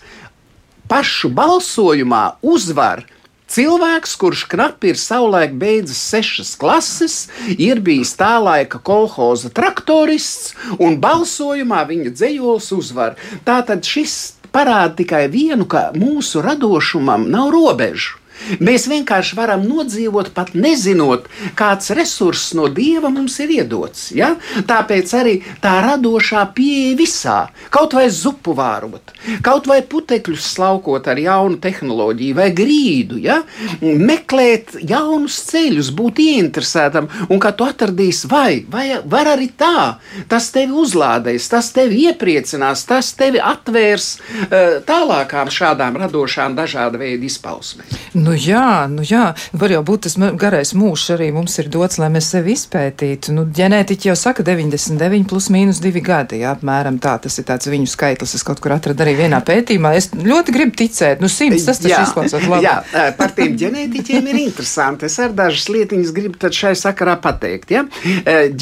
Pašu balsojumā uzvar Cilvēks, kurš knapi ir savulaik beidzis sešas klases, ir bijis tā laika kolhoza traktorists, un balsojumā viņa dzējols uzvar. Tātad šis parāda tikai vienu, ka mūsu radošumam nav robežu. Mēs vienkārši varam nodzīvot, pat nezinot, kāds resurss no dieva mums ir iedots. Ja? Tāpēc arī tā radošā pieeja visā, kaut vai zupu vārot, kaut vai putekļus slaukot ar jaunu tehnoloģiju vai grīdu, ja? meklēt jaunus ceļus, būt ieinteresētam, un kad tu atradīsi, vai, vai var arī tā, tas tevi uzlādēs, tas tevi iepriecinās, tas tevi atvērs uh, tālākām šādām radošām dažāda veida izpausmēm. Nu jā, nu jā, var jau būt tas garais mūžs arī mums ir dots, lai mēs sevi izpētītu. Nu, ģenētiķi jau saka 99 plus mīnus 2 gadi, jā, apmēram tā, tas ir tāds viņu skaitlis, es kaut kur atradu arī vienā pētījumā. Es ļoti gribu ticēt, nu simts, tas taču izklausās labi. Jā, par tiem ģenētiķiem ir interesanti. Es ar dažas lietiņas gribu tad šai sakarā pateikt, ja.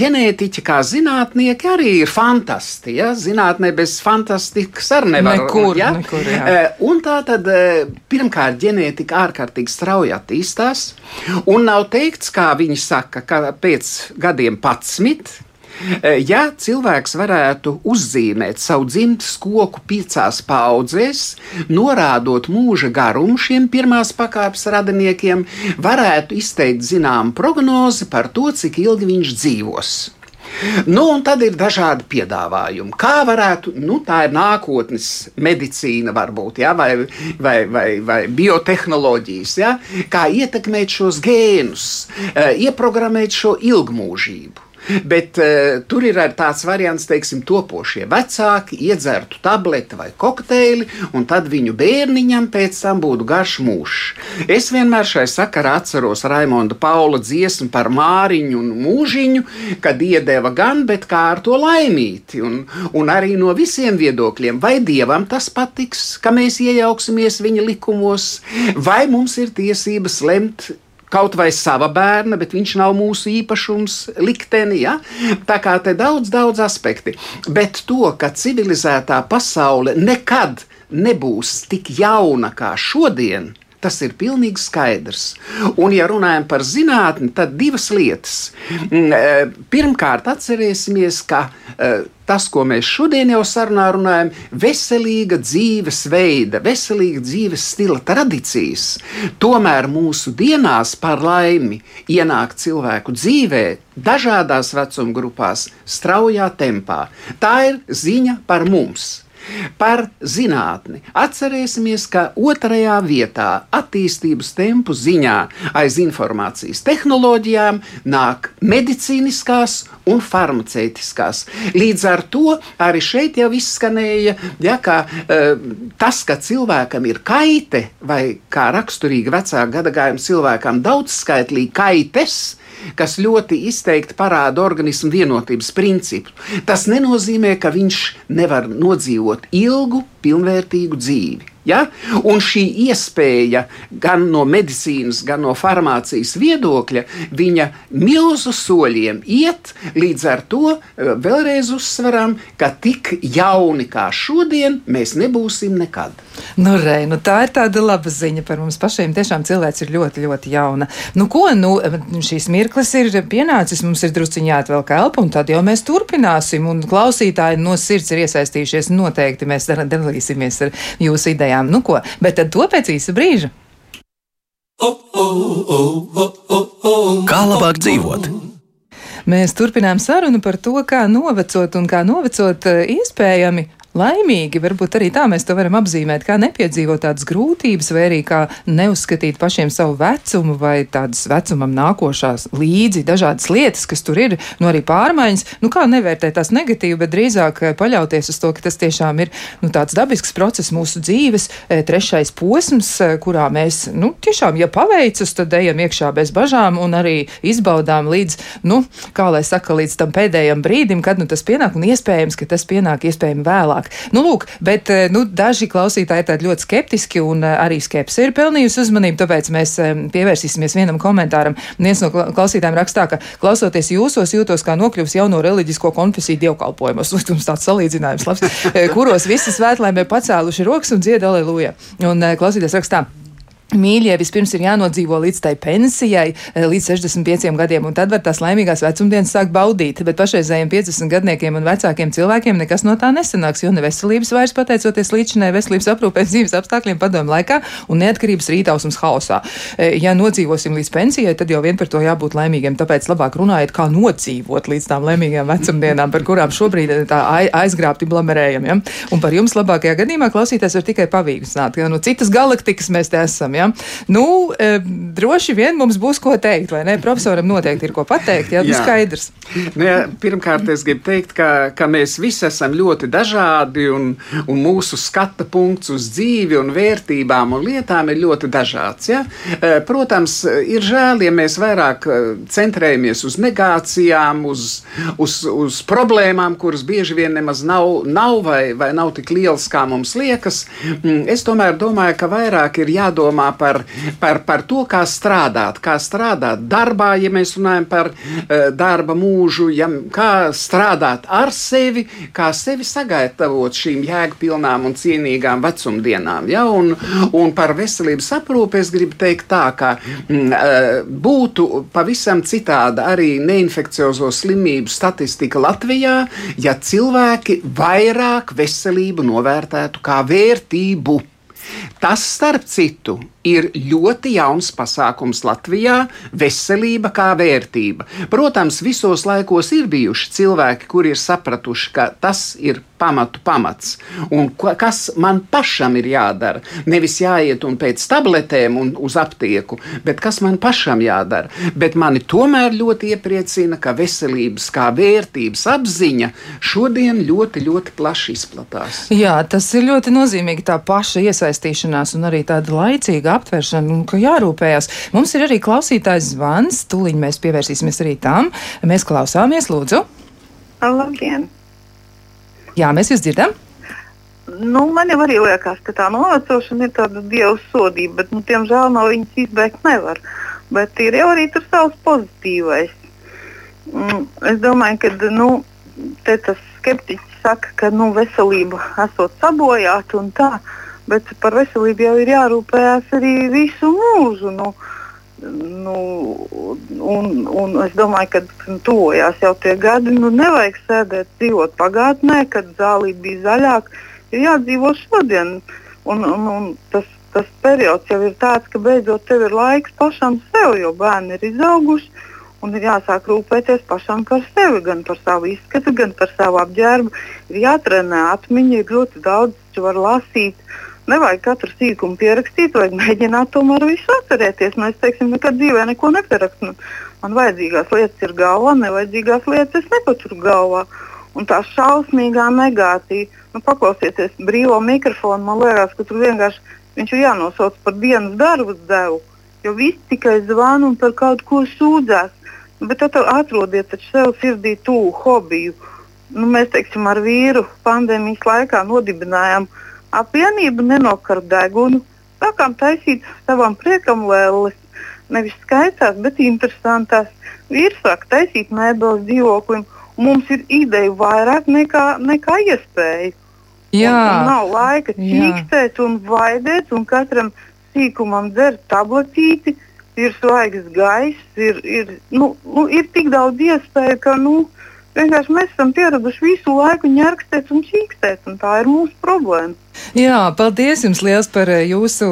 Ģenētiķi kā zinātnieki arī ir fantastiski, ja. Zinātnē bez fantastikas arī nevar. Nekur, ja? nekur, jā. Un tā tad pirmkārt ģenētika ārkārtīgi ārkārtīgi strauji attīstās. Un nav teikts, kā viņi saka, ka pēc gadiem 11. E, ja cilvēks varētu uzzīmēt savu dzimtas koku piecās paudzēs, norādot mūža garumu šiem pirmās pakāpes radiniekiem, varētu izteikt zināmu prognozi par to, cik ilgi viņš dzīvos. Nu, un tad ir dažādi piedāvājumi. Kā varētu, nu, tā ir nākotnes medicīna, varbūt, ja, vai, vai, vai, vai biotehnoloģijas, ja, kā ietekmēt šos gēnus, eh, ieprogrammēt šo ilgmūžību. Bet uh, tur ir arī tāds variants, teiksim, topošie vecāki iedzertu tableti vai kokteili, un tad viņu bērniņam pēc tam būtu garš mūžs. Es vienmēr šai sakarā atceros Raimonda Paula dziesmu par māriņu un mūžiņu, kad iedeva gan, bet kā ar to laimīti, un, un arī no visiem viedokļiem, vai dievam tas patiks, ka mēs iejauksimies viņa likumos, vai mums ir tiesības lemt kaut vai sava bērna, bet viņš nav mūsu īpašums, likteni. Ja? Tā kā te daudz, daudz aspekti. Bet to, ka civilizētā pasaule nekad nebūs tik jauna kā šodien, Tas ir pilnīgi skaidrs. Un, ja runājam par zinātni, tad divas lietas. Mm, e, pirmkārt, atcerēsimies, ka e, tas, ko mēs šodien jau sarunā runājam, veselīga dzīvesveida, veselīga dzīves stila tradīcijas, tomēr mūsu dienās par laimi ienāk cilvēku dzīvē dažādās vecuma grupās, straujā tempā. Tā ir ziņa par mums. Par zinātni. Atcerēsimies, ka otrajā vietā attīstības tempu ziņā aiz informācijas tehnoloģijām nāk medicīniskās un farmaceitiskās. Līdz ar to arī šeit jau izskanēja, ja, ka, uh, tas, ka cilvēkam ir kaite, vai kā raksturīgi vecāka gadagājuma cilvēkam daudzskaitlīgi kaites, kas ļoti izteikti parāda organismu vienotības principu. Tas nenozīmē, ka viņš nevar nodzīvot ilgu, pilnvērtīgu dzīvi. Ja? Un šī iespēja gan no medicīnas, gan no farmācijas viedokļa, viņa milzu soļiem iet, līdz ar to eh, vēlreiz uzsveram, ka tik jauni kā šodien mēs nebūsim nekad. Nu, re, nu tā ir tāda laba ziņa par mums pašiem. Tiešām cilvēks ir ļoti, ļoti jauna. Nu, ko, nu, šīs mirklis ir pienācis, mums ir drusciņā jāatvelk elpa, un tad jau mēs turpināsim. Un klausītāji no sirds ir iesaistījušies. Noteikti mēs dalīsimies ar jūsu idejām idejām. Nu ko, bet tad to pēc īsa brīža. Kā labāk dzīvot? Mēs turpinām sarunu par to, kā novecot un kā novecot eh, iespējami laimīgi. Varbūt arī tā mēs to varam apzīmēt, kā nepiedzīvot tādas grūtības, vai arī kā neuzskatīt pašiem savu vecumu vai tādas vecumam nākošās līdzi dažādas lietas, kas tur ir, nu arī pārmaiņas. Nu kā nevērtēt tās negatīvi, bet drīzāk eh, paļauties uz to, ka tas tiešām ir nu, tāds dabisks process mūsu dzīves, eh, trešais posms, eh, kurā mēs, nu, tiešām, ja paveicas, tad ejam iekšā bez bažām un arī izbaudām līdz, nu, kā lai saka, līdz tam pēdējam brīdim, kad nu, tas pienāk, un iespējams, ka tas pienāk iespējami vēlāk. Tālāk. Nu, lūk, bet nu, daži klausītāji ir ļoti skeptiski un arī skepsi ir pelnījusi uzmanību, tāpēc mēs pievērsīsimies vienam komentāram. Viens no klausītājiem rakstā, ka klausoties jūsos, jūtos kā nokļuvis jauno reliģisko konfesiju dievkalpojumos. Uz tāds salīdzinājums labs, kuros visi svētlēmē pacēluši rokas un dzied aleluja. Un klausītājs rakstā. Mīļie vispirms ir jānodzīvo līdz tai pensijai, eh, līdz 65 gadiem, un tad var tās laimīgās vecumdienas sākt baudīt. Bet pašreizējiem 50 gadniekiem un vecākiem cilvēkiem nekas no tā nesanāks, jo ne veselības vairs pateicoties līdzinai veselības aprūpē dzīves apstākļiem padomu laikā un neatkarības rītausmas haosā. Eh, ja nodzīvosim līdz pensijai, tad jau vien par to jābūt laimīgiem. Tāpēc labāk runājiet, kā nodzīvot līdz tām laimīgajām vecumdienām, par kurām šobrīd eh, tā aizgrābti blamerējam. Ja? Un par jums labākajā gadījumā klausīties var tikai pavīgstināt, jo no citas galaktikas mēs te esam. Ja? Ja? Nu, e, droši vien mums būs ko teikt, vai ne? Profesoram noteikti ir ko pateikt, ja tas skaidrs. Nu, ja, pirmkārt, es gribu teikt, ka, ka mēs visi esam ļoti dažādi un, un mūsu skata punkts uz dzīvi un vērtībām un lietām ir ļoti dažāds. Ja? E, protams, ir žēl, ja mēs vairāk e, centrējamies uz negācijām, uz, uz, uz problēmām, kuras bieži vien nemaz nav, nav vai, vai nav tik lielas, kā mums liekas. Mm, es tomēr domāju, ka vairāk ir jādomā par, par, par to, kā strādāt, kā strādāt darbā, ja mēs runājam par uh, darba mūžu, ja, kā strādāt ar sevi, kā sevi sagatavot šīm jēgpilnām un cienīgām vecumdienām. Ja, un, un par veselības aprūpi es gribu teikt tā, ka mm, uh, būtu pavisam citāda arī neinfekciozo slimību statistika Latvijā, ja cilvēki vairāk veselību novērtētu kā vērtību. Tas, starp citu, ir ļoti jauns pasākums Latvijā - veselība kā vērtība. Protams, visos laikos ir bijuši cilvēki, kuri ir sapratuši, ka tas ir pamatu pamats un kas man pašam ir jādara. Nevis jāiet un pēc tabletēm un uz aptieku, bet kas man pašam jādara. Bet mani tomēr ļoti iepriecina, ka veselības kā vērtības apziņa šodien ļoti, ļoti plaši izplatās. Jā, tas ir ļoti nozīmīgi tā paša iesaistīšanās un arī tāda laicīga aptveršana un ka jārūpējas. Mums ir arī klausītājs zvans, tūlīt mēs pievērsīsimies arī tam. Mēs klausāmies, lūdzu. Labdien! Jā, mēs jūs dzirdam. Nu, man jau arī liekas, ka tā novecošana ir tāda dieva sodība, bet, nu, diemžēl, no viņas izbēgt nevar. Bet ir jau arī tur savs pozitīvais. Mm, es domāju, ka nu, tas skeptiķis saka, ka nu, veselība esot sabojāta un tā bet par veselību jau ir jārūpējas arī visu mūžu. Nu, nu, un, un es domāju, ka tuvojās jau tie gadi. Nu, nevajag sēdēt, dzīvot pagātnē, kad zālība bija zaļāka. Ir jādzīvo šodien. Un, un, un tas, tas periods jau ir tāds, ka beidzot tev ir laiks pašam sev, jo bērni ir izauguši. Un ir jāsāk rūpēties pašam par sevi, gan par savu izskatu, gan par savu apģērbu. Ir jātrenē atmiņa, ir ļoti daudz, ko var lasīt. Uh, Nevajag katru sīkumu pierakstīt, vajag mēģināt tomēr visu atcerēties. Mēs, teiksim, nekad dzīvē neko nepierakstām. Man vajadzīgās lietas ir galvā, nevajadzīgās lietas es nepaturu galvā. Un tā šausmīgā negācija, nu, paklausieties brīvo mikrofonu, man liekas, ka tur vienkārši viņš ir jānosauc par dienas darbu devu. Jo viss tikai zvana un par kaut ko sūdzās. Nu, bet tad atrodiet sev sirdī tuvu hobiju. Nu, mēs, teiksim, ar vīru pandēmijas laikā nodibinājām uh, apvienība nenokar degunu, sākām taisīt savam priekam lēles. Nevis skaistās, bet interesantās. Vīrs sāk taisīt mēbeles dzīvoklim, mums ir ideja vairāk nekā, nekā iespēja. Jā, un nav laika čīkstēt un vaidēt, un katram sīkumam dzert tabletīti, ir svaigs gaiss, ir, ir, nu, nu, ir tik daudz iespēju, ka nu, vienkārši mēs esam pieraduši visu laiku ņērkstēt un čīkstēt, un tā ir mūsu problēma. Jā, paldies jums liels par eh, jūsu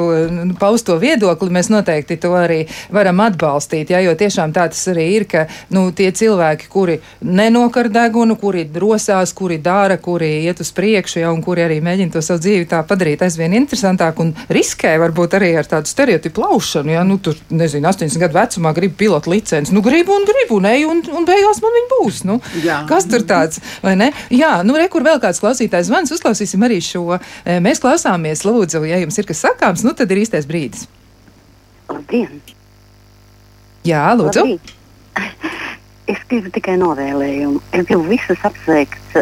pausto viedokli. Mēs noteikti to arī varam atbalstīt, jā, jo tiešām tā tas arī ir, ka nu, tie cilvēki, kuri nenokar degunu, kuri drosās, kuri dara, kuri iet uz priekšu, jā, un kuri arī mēģina to savu dzīvi tā padarīt aizvien interesantāku un riskē varbūt arī ar tādu stereotipu laušanu, jā, nu tur, nezinu, 80 gadu vecumā grib pilotu licenci, nu gribu un gribu, ne, un, un beigās man viņa būs, nu, jā. kas tur tāds, vai ne? Jā, nu, re, kur vēl kāds klausītājs zvans, uzklausīsim arī šo. E, Mēs klausāmies, lūdzu, ja jums ir kas sakāms, nu tad ir īstais brīdis. Labdien! Jā, lūdzu! Labrīt. Es gribu tikai novēlējumu. Es gribu visus apsveikt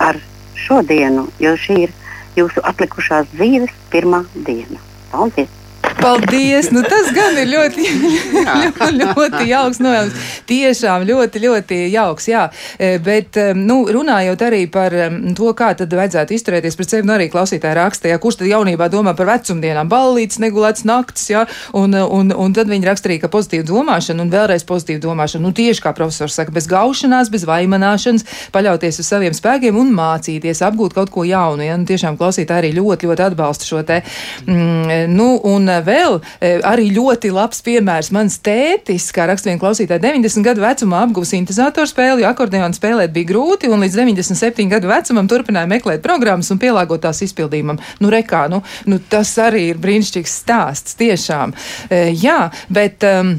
ar šodienu, jo šī ir jūsu atlikušās dzīves pirmā diena. Paldies! Paldies! Nu, tas gan ir ļoti, ļoti, ļoti jauks nojausmas. Tiešām ļoti, ļoti jauks, jā. E, bet, e, nu, runājot arī par e, to, kā tad vajadzētu izturēties pret sevi, nu arī klausītāji raksta, jā, kurš tad jaunībā domā par vecumdienām, ballītes, negulēts naktis, jā, un, un, un tad viņi raksta arī, ka pozitīva domāšana un vēlreiz pozitīva domāšana, nu, tieši kā profesors saka, bez gaušanās, bez vaimanāšanas, paļauties uz saviem spēkiem un mācīties, apgūt kaut ko jaunu, jā, nu, tiešām klausītāji arī ļoti, ļoti atbalsta šo te, mm, nu, un vēl e, arī ļoti labs piemērs. Mans tētis, kā raksta viena klausītāja, 90 gadu vecumā apguva sintēzatoru spēli, jo akordeonu spēlēt bija grūti, un līdz 97 gadu vecumam turpināja meklēt programmas un pielāgot tās izpildījumam. Nu, rekā, nu, nu, tas arī ir brīnišķīgs stāsts, tiešām. E, jā, bet. Um,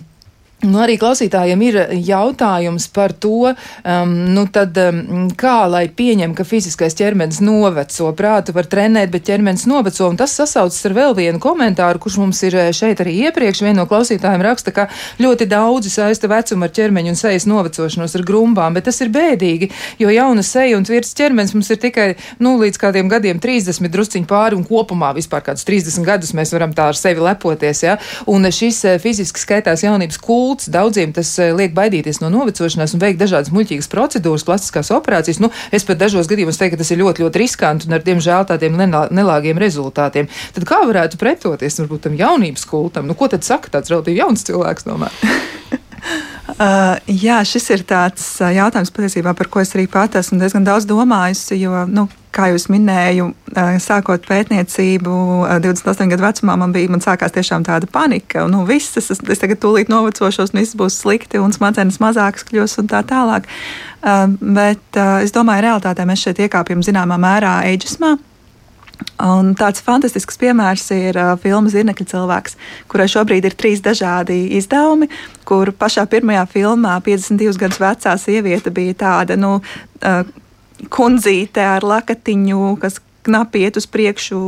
Nu, arī klausītājiem ir jautājums par to, um, nu tad, um, kā lai pieņem, ka fiziskais ķermenis noveco. Prātu var trenēt, bet ķermenis noveco. Un tas sasaucas ar vēl vienu komentāru, kurš mums ir eh, šeit arī iepriekš. Viena no klausītājiem raksta, ka ļoti daudzi saista vecumu ar ķermeņu un sejas novecošanos ar grumbām, bet tas ir bēdīgi, jo jauna seja un tvirts ķermenis mums ir tikai nu, līdz kādiem gadiem 30 drusciņi pāri un kopumā vispār kādus 30 gadus mēs varam tā ar sevi lepoties. Ja? Un šis eh, fiziski skaitās jaunības kultūra kults. Daudziem tas eh, liek baidīties no novecošanās un veikt dažādas muļķīgas procedūras, plastiskās operācijas. Nu, es pat dažos gadījumos teiktu, ka tas ir ļoti, ļoti riskanti un ar diemžēl tādiem nelāgiem rezultātiem. Tad kā varētu pretoties varbūt tam jaunības kultam? Nu, ko tad saka tāds relatīvi jauns cilvēks tomēr? Uh, jā, šis ir tāds uh, jautājums, patiesībā, par ko es arī pati esmu diezgan daudz domājusi. Jo, nu, kā jau minēju, uh, sākot pētniecību, 28 gadu vecumā man bija, man sākās tiešām tāda panika. Nu, viss, es, es tagad tūlīt novecošos, un viss būs slikti, un smadzenes mazākas kļūs un tā tālāk. Bet es domāju, realitātē mēs šeit iekāpjam zināmā mērā eģismā. Un tāds fantastisks piemērs ir uh, filma Zirnekļa cilvēks, kurai šobrīd ir trīs dažādi izdevumi, kur pašā pirmajā filmā 52 gadus vecā sieviete bija tāda, nu, uh, kundzīte ar lakatiņu, kas knapi iet uz priekšu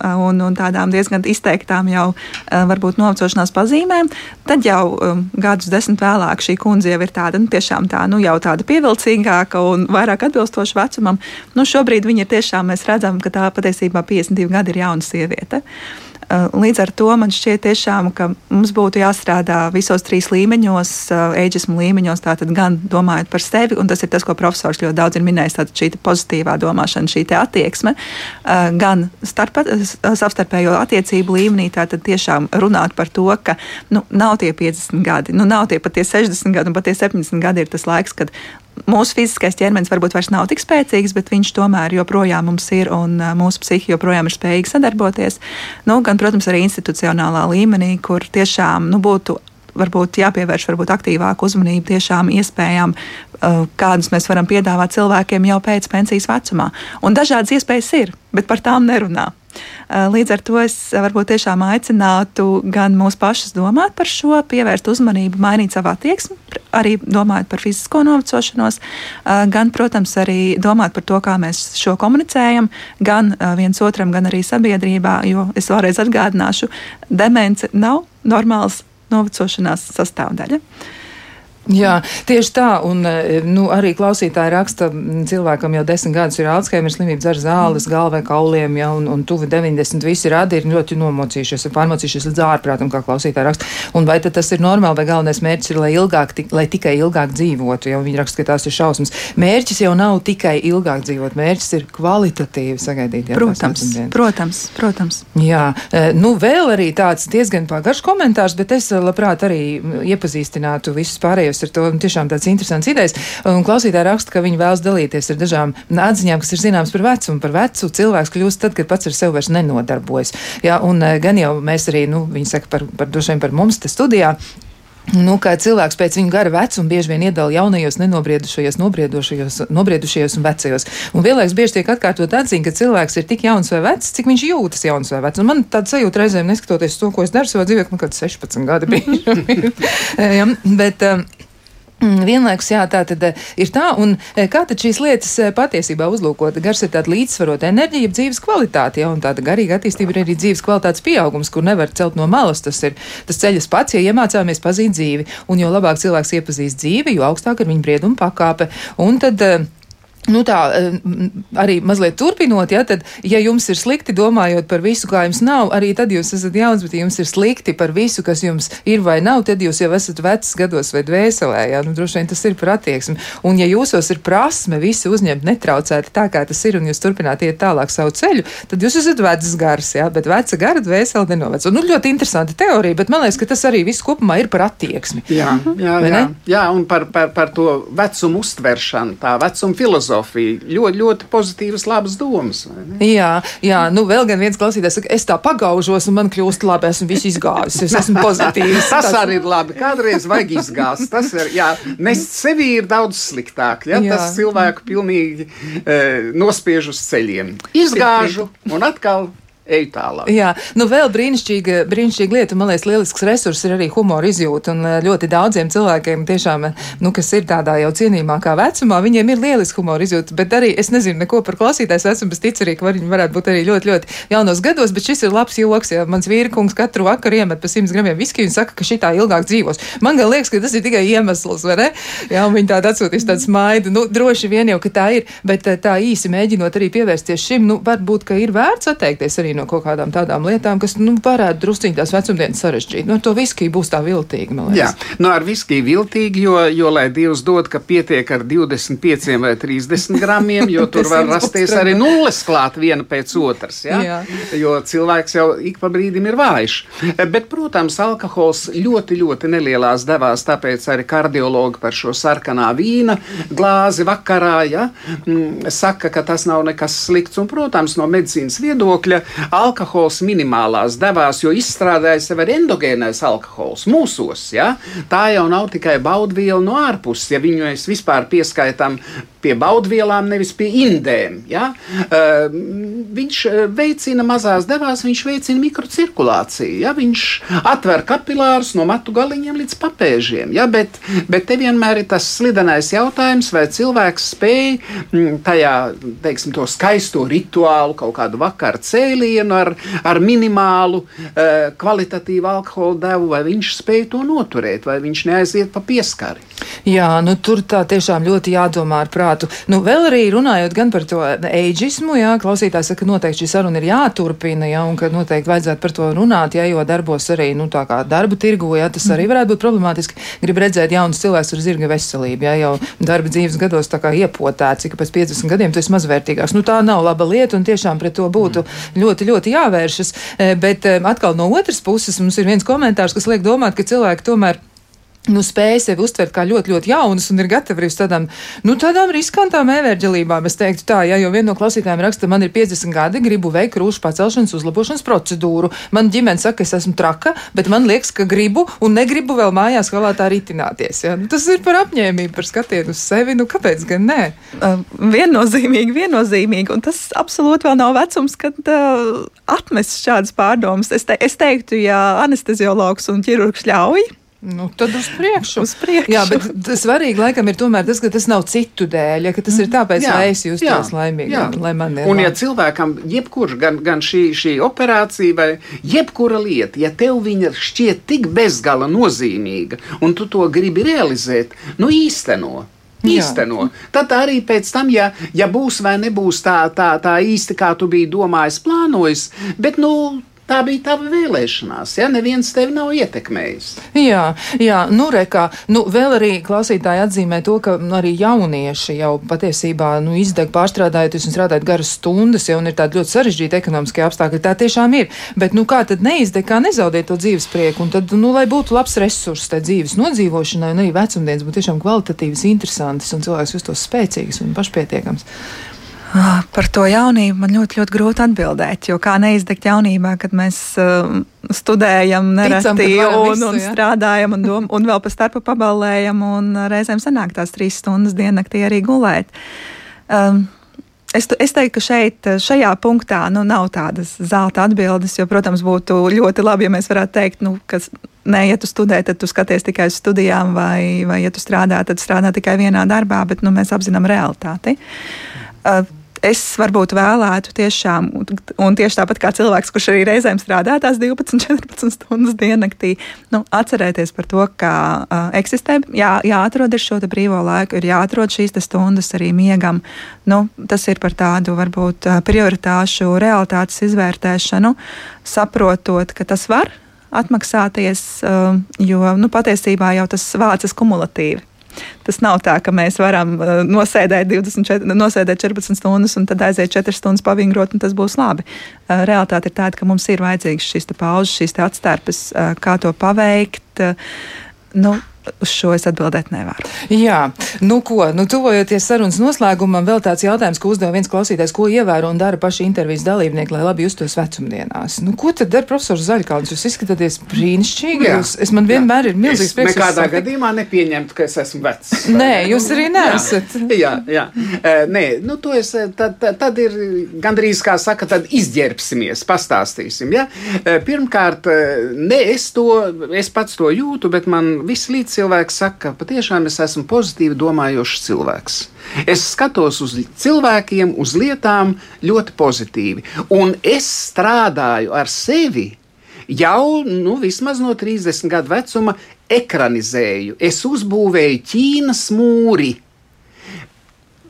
un, un tādām diezgan izteiktām jau varbūt novecošanās pazīmēm, tad jau um, gadus desmit vēlāk šī kundze jau ir tāda, nu, tiešām tā, nu, jau tāda pievilcīgāka un vairāk atbilstoša vecumam. Nu, šobrīd viņa ir tiešām, mēs redzam, ka tā patiesībā 52 gadi ir jauna sieviete. Uh, līdz ar to man šķiet, tiešām, ka mums būtu jāstrādā visos trīs līmeņos, ēģismu eh, līmeņos, tātad gan domājot par sevi, un tas ir tas, ko profesors ļoti daudz ir minējis, tātad šī pozitīvā domāšana, šī attieksme, eh, gan starp, savstarpējo attiecību līmenī, tātad tiešām runāt par to, ka nu, nav tie 50 gadi, nu, nav tie pat tie 60 gadi, un pat tie 70 gadi ir tas laiks, kad mūsu fiziskais ķermenis varbūt vairs nav tik spēcīgs, bet viņš tomēr joprojām mums ir un mūsu psihi joprojām ir spējīga sadarboties. Nu, gan, protams, arī institucionālā līmenī, kur tiešām nu, būtu varbūt jāpievērš varbūt aktīvāku uzmanību tiešām iespējām, kādas mēs varam piedāvāt cilvēkiem jau pēc pensijas vecumā. Un dažādas iespējas ir, bet par tām nerunā. Eh, līdz ar to es varbūt tiešām aicinātu gan mūs pašus domāt par šo, pievērst uzmanību, mainīt savu attieksmi, arī domājot par fizisko novecošanos, eh, gan, protams, arī domāt par to, kā mēs šo komunicējam, gan eh, viens otram, gan arī sabiedrībā, jo es vēlreiz atgādināšu, demence nav normāls novecošanās sastāvdaļa. Jā, tieši tā. Un, e, nu, arī klausītāji raksta, cilvēkam jau desmit gadus ir Alzheimer slimība, dzer zāles, galvē kauliem, ja, un, un tuvi 90 visi radi ir ļoti nomocījušies, ir pārmocījušies līdz ārprātam, kā klausītāji raksta. Un vai tas ir normāli, vai galvenais mērķis ir, lai, ilgāk, lai tikai ilgāk dzīvotu, jo viņi raksta, ka tās ir šausmas. Mērķis jau nav tikai ilgāk dzīvot, mērķis ir kvalitatīvi sagaidīt. Jā, protams, protams, protams. Jā, e, nu vēl arī tāds diezgan pagaršs komentārs, bet es labprāt arī iepazīstinātu visus pārējos dalījies ar to. Tiešām tāds interesants idejas. Un klausītāji raksta, ka viņi vēlas dalīties ar dažām atziņām, kas ir zināmas par vecumu. Par vecu cilvēks kļūst tad, kad pats ar sevi vairs nenodarbojas. Jā, un eh, gan jau mēs arī, nu, viņi saka par, par droši vien par mums te studijā. Nu, kā cilvēks pēc viņa gara vecuma bieži vien iedala jaunajos, nenobriedušajos, nobriedušajos, nobriedušajos un vecajos. Un vienlaikus bieži tiek atkārtot atziņa, ka cilvēks ir tik jauns vai vecs, cik viņš jūtas jauns vai vecs. Un man tāda sajūta reizēm, neskatoties to, ko es daru savā dzīvē, man kaut kāds 16 gadi bija. ja, bet, um, vienlaikus, jā, tā tad eh, ir tā, un eh, kā tad šīs lietas eh, patiesībā uzlūkot? Gars ir tāda līdzsvarota enerģija, dzīves kvalitāte, jā, un tāda garīga attīstība ir arī dzīves kvalitātes pieaugums, kur nevar celt no malas. Tas ir tas ceļas pats, ja iemācāmies pazīt dzīvi, un jo labāk cilvēks iepazīst dzīvi, jo augstāk ir viņa brieduma pakāpe. Un tad, Nu tā, arī mazliet turpinot, ja, tad, ja jums ir slikti domājot par visu, kā jums nav, arī tad jūs esat jauns, bet ja jums ir slikti par visu, kas jums ir vai nav, tad jūs jau esat vecs gados vai dvēselē, ja, nu droši vien tas ir par attieksmi. Un ja jūsos ir prasme visu uzņemt netraucēti tā, kā tas ir, un jūs turpināt iet tālāk savu ceļu, tad jūs esat vecs gars, ja, bet veca gara dvēsele nenoveco. Nu, ļoti interesanti teorija, bet man liekas, ka tas arī viss kopumā ir par attieksmi. Jā, jā, jā, jā un par, par, par to vecumu uztveršanu, tā vecuma filozofija filozofija. Ļoti, ļoti pozitīvas, labas domas. Jā, jā, nu vēl viens klausītājs saka, es tā pagaužos, un man kļūst labi, esmu visu izgājis, es esmu pozitīvs. tas arī ir labi. Kādreiz vajag izgāzt. Tas ir, jā, nest sevi ir daudz sliktāk. Ja? Jā. Tas cilvēku pilnīgi e, nospiež uz ceļiem. Izgāžu un atkal ej tālāk. Jā, nu vēl brīnišķīga, brīnišķīga lieta, man liekas, lielisks resurs ir arī humora izjūta. Un eh, ļoti daudziem cilvēkiem, tiešām, nu, kas ir tādā jau cienījamākā vecumā, viņiem ir lieliska humora izjūta. Bet arī es nezinu neko par klausītājs vecumu, bet ticu arī, ka viņi varētu būt arī ļoti, ļoti jaunos gados. Bet šis ir labs joks, ja mans vīrkungs katru vakaru iemet pa 100 gramiem viskiju un saka, ka šī tā ilgāk dzīvos. Man liekas, ka tas ir tikai iemesls, vai ne? Jā, un viņi tādu atsūtīs tādu smaidu. Nu, droši vien jau, ka tā ir, bet eh, tā īsi mēģinot arī pievērsties šim, nu, varbūt, ka ir vērts atteikties arī no kaut kādām tādām lietām, kas nu, varētu drusciņā tās vecumdienas sarežģīt. Nu, to viskiju būs tā viltīgi. Jā, nu, ar viskiju viltīgi, jo, jo lai Dievs dod, ka pietiek ar 25 vai 30 gramiem, jo tur var rasties arī nulles klāt viena pēc otras. Ja? Jā. Jo cilvēks jau ik pa brīdim ir vājš. Bet, protams, alkohols ļoti, ļoti nelielās devās, tāpēc arī kardiologi par šo sarkanā vīna glāzi vakarā ja? Mm, saka, ka tas nav nekas slikts. Un, protams, no medicīnas viedokļa alkohols minimālās devās, jo izstrādājas jau ar endogēnais alkohols mūsos. Ja? Tā jau nav tikai baudviela no ārpuses, ja viņu mēs vispār pieskaitām pie baudvielām, nevis pie indēm. Ja? Uh, viņš veicina mazās devās, viņš veicina mikrocirkulāciju. Ja? Viņš atver kapilārus no matu galiņiem līdz papēžiem. Ja? Bet, bet te vienmēr ir tas slidenais jautājums, vai cilvēks spēj tajā teiksim, skaisto rituālu, kaut kādu vakaru cēlienu ar, ar minimālu uh, kvalitatīvu alkohola devu, vai viņš spēj to noturēt, vai viņš neaiziet pa pieskari. Jā, nu tur tā tiešām ļoti jādomā ar prātu. Nu, vēl arī runājot gan par to eģismu, jā, klausītājs saka, ka noteikti šī saruna ir jāturpina, jā, un ka noteikti vajadzētu par to runāt, jā, jo darbos arī, nu, tā kā darba tirgu, jā, tas arī varētu būt problemātiski. Grib redzēt jaunus cilvēkus ar zirga veselību, jā, jau darba dzīves gados tā kā iepotēts, ka pēc 50 gadiem tu esi mazvērtīgāks. Nu, tā nav laba lieta, un tiešām pret to būtu ļoti, ļoti jāvēršas. E, bet e, atkal no otras puses mums ir viens komentārs, kas liek domāt, ka cilvēki tomēr nu, spēja sevi uztvert kā ļoti, ļoti jaunas un ir gatavi arī uz tādām, nu, tādām riskantām ēvērģelībām. Es teiktu tā, ja jau viena no klausītājiem raksta, man ir 50 gadi, gribu veikt krūšu pacelšanas uzlabošanas procedūru. Man ģimene saka, es esmu traka, bet man liekas, ka gribu un negribu vēl mājās galā tā ritināties. Ja? Nu, tas ir par apņēmību, par skatienu uz sevi. Nu, kāpēc gan nē? Uh, viennozīmīgi, viennozīmīgi. Un tas absolūti vēl nav vecums, kad uh, atmest šādas pārdomas. Es, te, es teiktu, ja anesteziologs un ķirurgs ļauj, Nu, tad uz priekšu. uz priekšu. Jā, bet svarīgi laikam ir tomēr tas, ka tas nav citu dēļ, ja tas ir mm. tāpēc, jā, lai es justos laimīgi, jā. lai man ir. Un ja cilvēkam jebkurš, gan, gan šī, šī operācija vai jebkura lieta, ja tev viņa šķiet tik bezgala nozīmīga un tu to gribi realizēt, nu īsteno. Īsteno. Tad arī pēc tam, ja, ja būs vai nebūs tā, tā, tā īsti, kā tu biji domājis, plānojis, bet nu, Tā bija tava vēlēšanās, ja neviens tevi nav ietekmējis. Jā, jā nu, rekā, nu, vēl arī klausītāji atzīmē to, ka nu, arī jaunieši jau patiesībā nu, izdeg pārstrādājoties un strādājot garas stundas, ja ir tādi ļoti sarežģīti ekonomiskie apstākļi. Tā tiešām ir. Bet, nu, kā tad neizdeg, kā nezaudēt to dzīves prieku, un tad, nu, lai būtu labs resurs tai dzīves nodzīvošanai, un arī vecumdienas būtu tiešām kvalitatīvas, interesantas, un cilvēks justos spēcīgs un pašpietiekams. Ah, par to jaunību man ļoti, ļoti grūti atbildēt. Jo kā neizdegt jaunībā, kad mēs uh, studējam, nereti Ticam, un, visu, un ja? strādājam, un, dom, un vēl pa starpu paballējam, un reizēm sanāk tās trīs stundas diennaktī arī gulēt. Um, Es, es teiktu, ka šeit, šajā punktā, nu, nav tādas zelta atbildes, jo, protams, būtu ļoti labi, ja mēs varētu teikt, nu, ka, nē, ja tu studē, tad tu skaties tikai uz studijām, vai, vai ja tu strādā, tad strādā tikai vienā darbā, bet nu, mēs apzinām realitāti. Uh, es varbūt vēlētu tiešām, un tieši tāpat kā cilvēks, kurš arī reizēm strādā tās 12, 14 stundas diennaktī, nu, atcerēties par to, ka uh, eksistē, jā, jāatrod ir šo brīvo laiku, ir jāatrod šīs stundas arī miegam. Nu, tas ir par tādu varbūt prioritāšu realitātes izvērtēšanu, saprotot, ka tas var atmaksāties, jo nu, patiesībā jau tas vācas kumulatīvi. Tas nav tā, ka mēs varam uh, nosēdēt, 24, nosēdēt 14 stundas un tad aiziet 4 stundas pavingrot, un tas būs labi. Uh, Realtāte ir tāda, ka mums ir vajadzīgas šīs pauzes, šīs atstarpes, uh, kā to paveikt. Nu, uz šo es atbildēt nevaru. Jā, nu ko, nu tuvojoties sarunas noslēgumam, vēl tāds jautājums, ko uzdeva viens klausītājs, ko ievēro un dara paši intervijas dalībnieki, lai labi justos vecumdienās. Nu, ko tad dara profesors Zaļkāns? Jūs izskatāties brīnišķīgi. Jā, jūs, es man vienmēr jā. ir milzīgs prieks. Nekādā jūs... gadījumā nepieņemtu, ka es esmu vecs. Nē, jūs arī neesat. Jā, jā. jā. Nē, nu to es, tad, tad, tad ir gandrīz, kā saka, tad izģērbsimies, pastāstīsim. Ja? Pirmkārt, ne es to, es pats to jūtu, bet man viss līdz cilvēks saka, ka patiešām es esmu pozitīvi domājošs cilvēks. Es skatos uz cilvēkiem, uz lietām ļoti pozitīvi. Un es strādāju ar sevi jau nu, vismaz no 30 gadu vecuma, ekranizēju. Es uzbūvēju Ķīnas mūri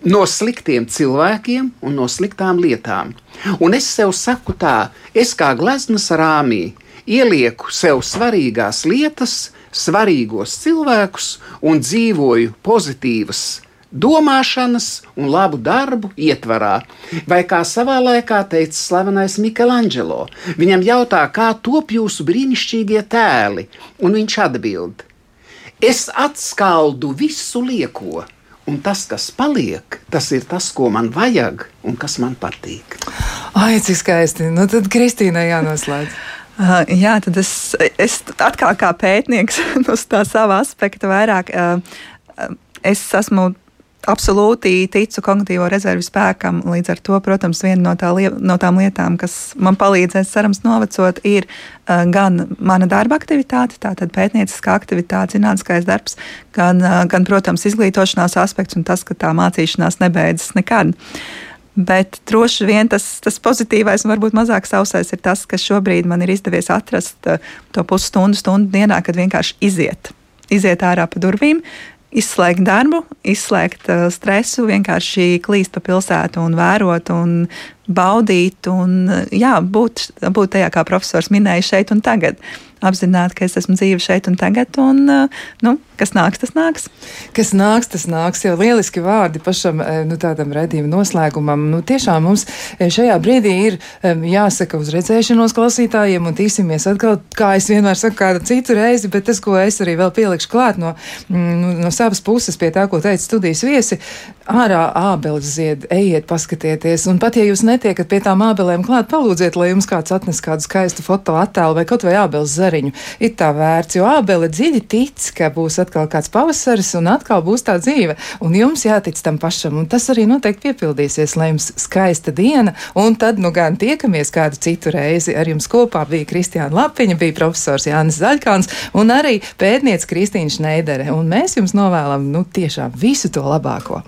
no sliktiem cilvēkiem un no sliktām lietām. Un es sev saku tā, es kā gleznas rāmī ielieku sev svarīgās lietas, svarīgos cilvēkus un dzīvoju pozitīvas domāšanas un labu darbu ietvarā. Vai kā savā laikā teica slavenais Michelangelo, viņam jautā, kā top jūsu brīnišķīgie tēli, un viņš atbild: Es atskaldu visu lieko. Un tas, kas paliek, tas ir tas, ko man vajag un kas man patīk. Ai, cik skaisti! Nu, tad Kristīnai jānoslēdz. Uh, jā, tad es, es atkal kā pētnieks no tā sava aspekta vairāk. Uh, es esmu absolūti ticu kognitīvo rezervu spēkam. Līdz ar to, protams, viena no, tā, no tām lietām, kas man palīdzēs cerams novecot, ir uh, gan mana darba aktivitāte, tātad pētnieciskā aktivitāte, zinātniskais darbs, gan, uh, gan, protams, izglītošanās aspekts un tas, ka tā mācīšanās nebeidzas nekad. Uh, Bet droši vien tas, tas pozitīvais un varbūt mazāk sausais ir tas, ka šobrīd man ir izdevies atrast uh, to pusstundu, stundu dienā, kad vienkārši iziet. Iziet ārā pa durvīm, izslēgt darbu, izslēgt uh, stresu, vienkārši klīst pa pilsētu un vērot un baudīt un jā, būt, būt tajā, kā profesors minēja, šeit un tagad. Apzināti, ka es esmu dzīve šeit un tagad, un nu, kas nāks, tas nāks. Kas nāks, tas nāks. Jau lieliski vārdi pašam eh, nu, tādam redzījuma noslēgumam. Nu, tiešām mums eh, šajā brīdī ir jāsaka uz redzēšanos klausītājiem un tīsimies atkal, kā es vienmēr saku, kādu citu reizi, bet tas, ko es arī vēl pielikšu klāt no, mm, nu, no savas puses pie tā, ko teica studijas viesi, ārā ābeles zied, ejiet, paskatieties. Un pat ja jūs netiekat pie tām ābelēm klāt, palūdziet, lai jums kāds atnes kādu skaistu fotoattēlu vai kaut vai ābeles zariņu. Ir tā vērts, jo ābele dziļi tic, ka būs atkal kāds pavasaris, un atkal būs tā dzīve. Un jums jātic tam pašam, un tas arī noteikti piepildīsies, lai jums skaista diena, un tad nu gan tiekamies kādu citu reizi. Ar jums kopā bija Kristiāna Lapiņa, bija profesors Jānis Zaļkāns un arī pētniece Kristīna Šneidere. Un mēs jums novēlam nu, tiešām visu to labāko.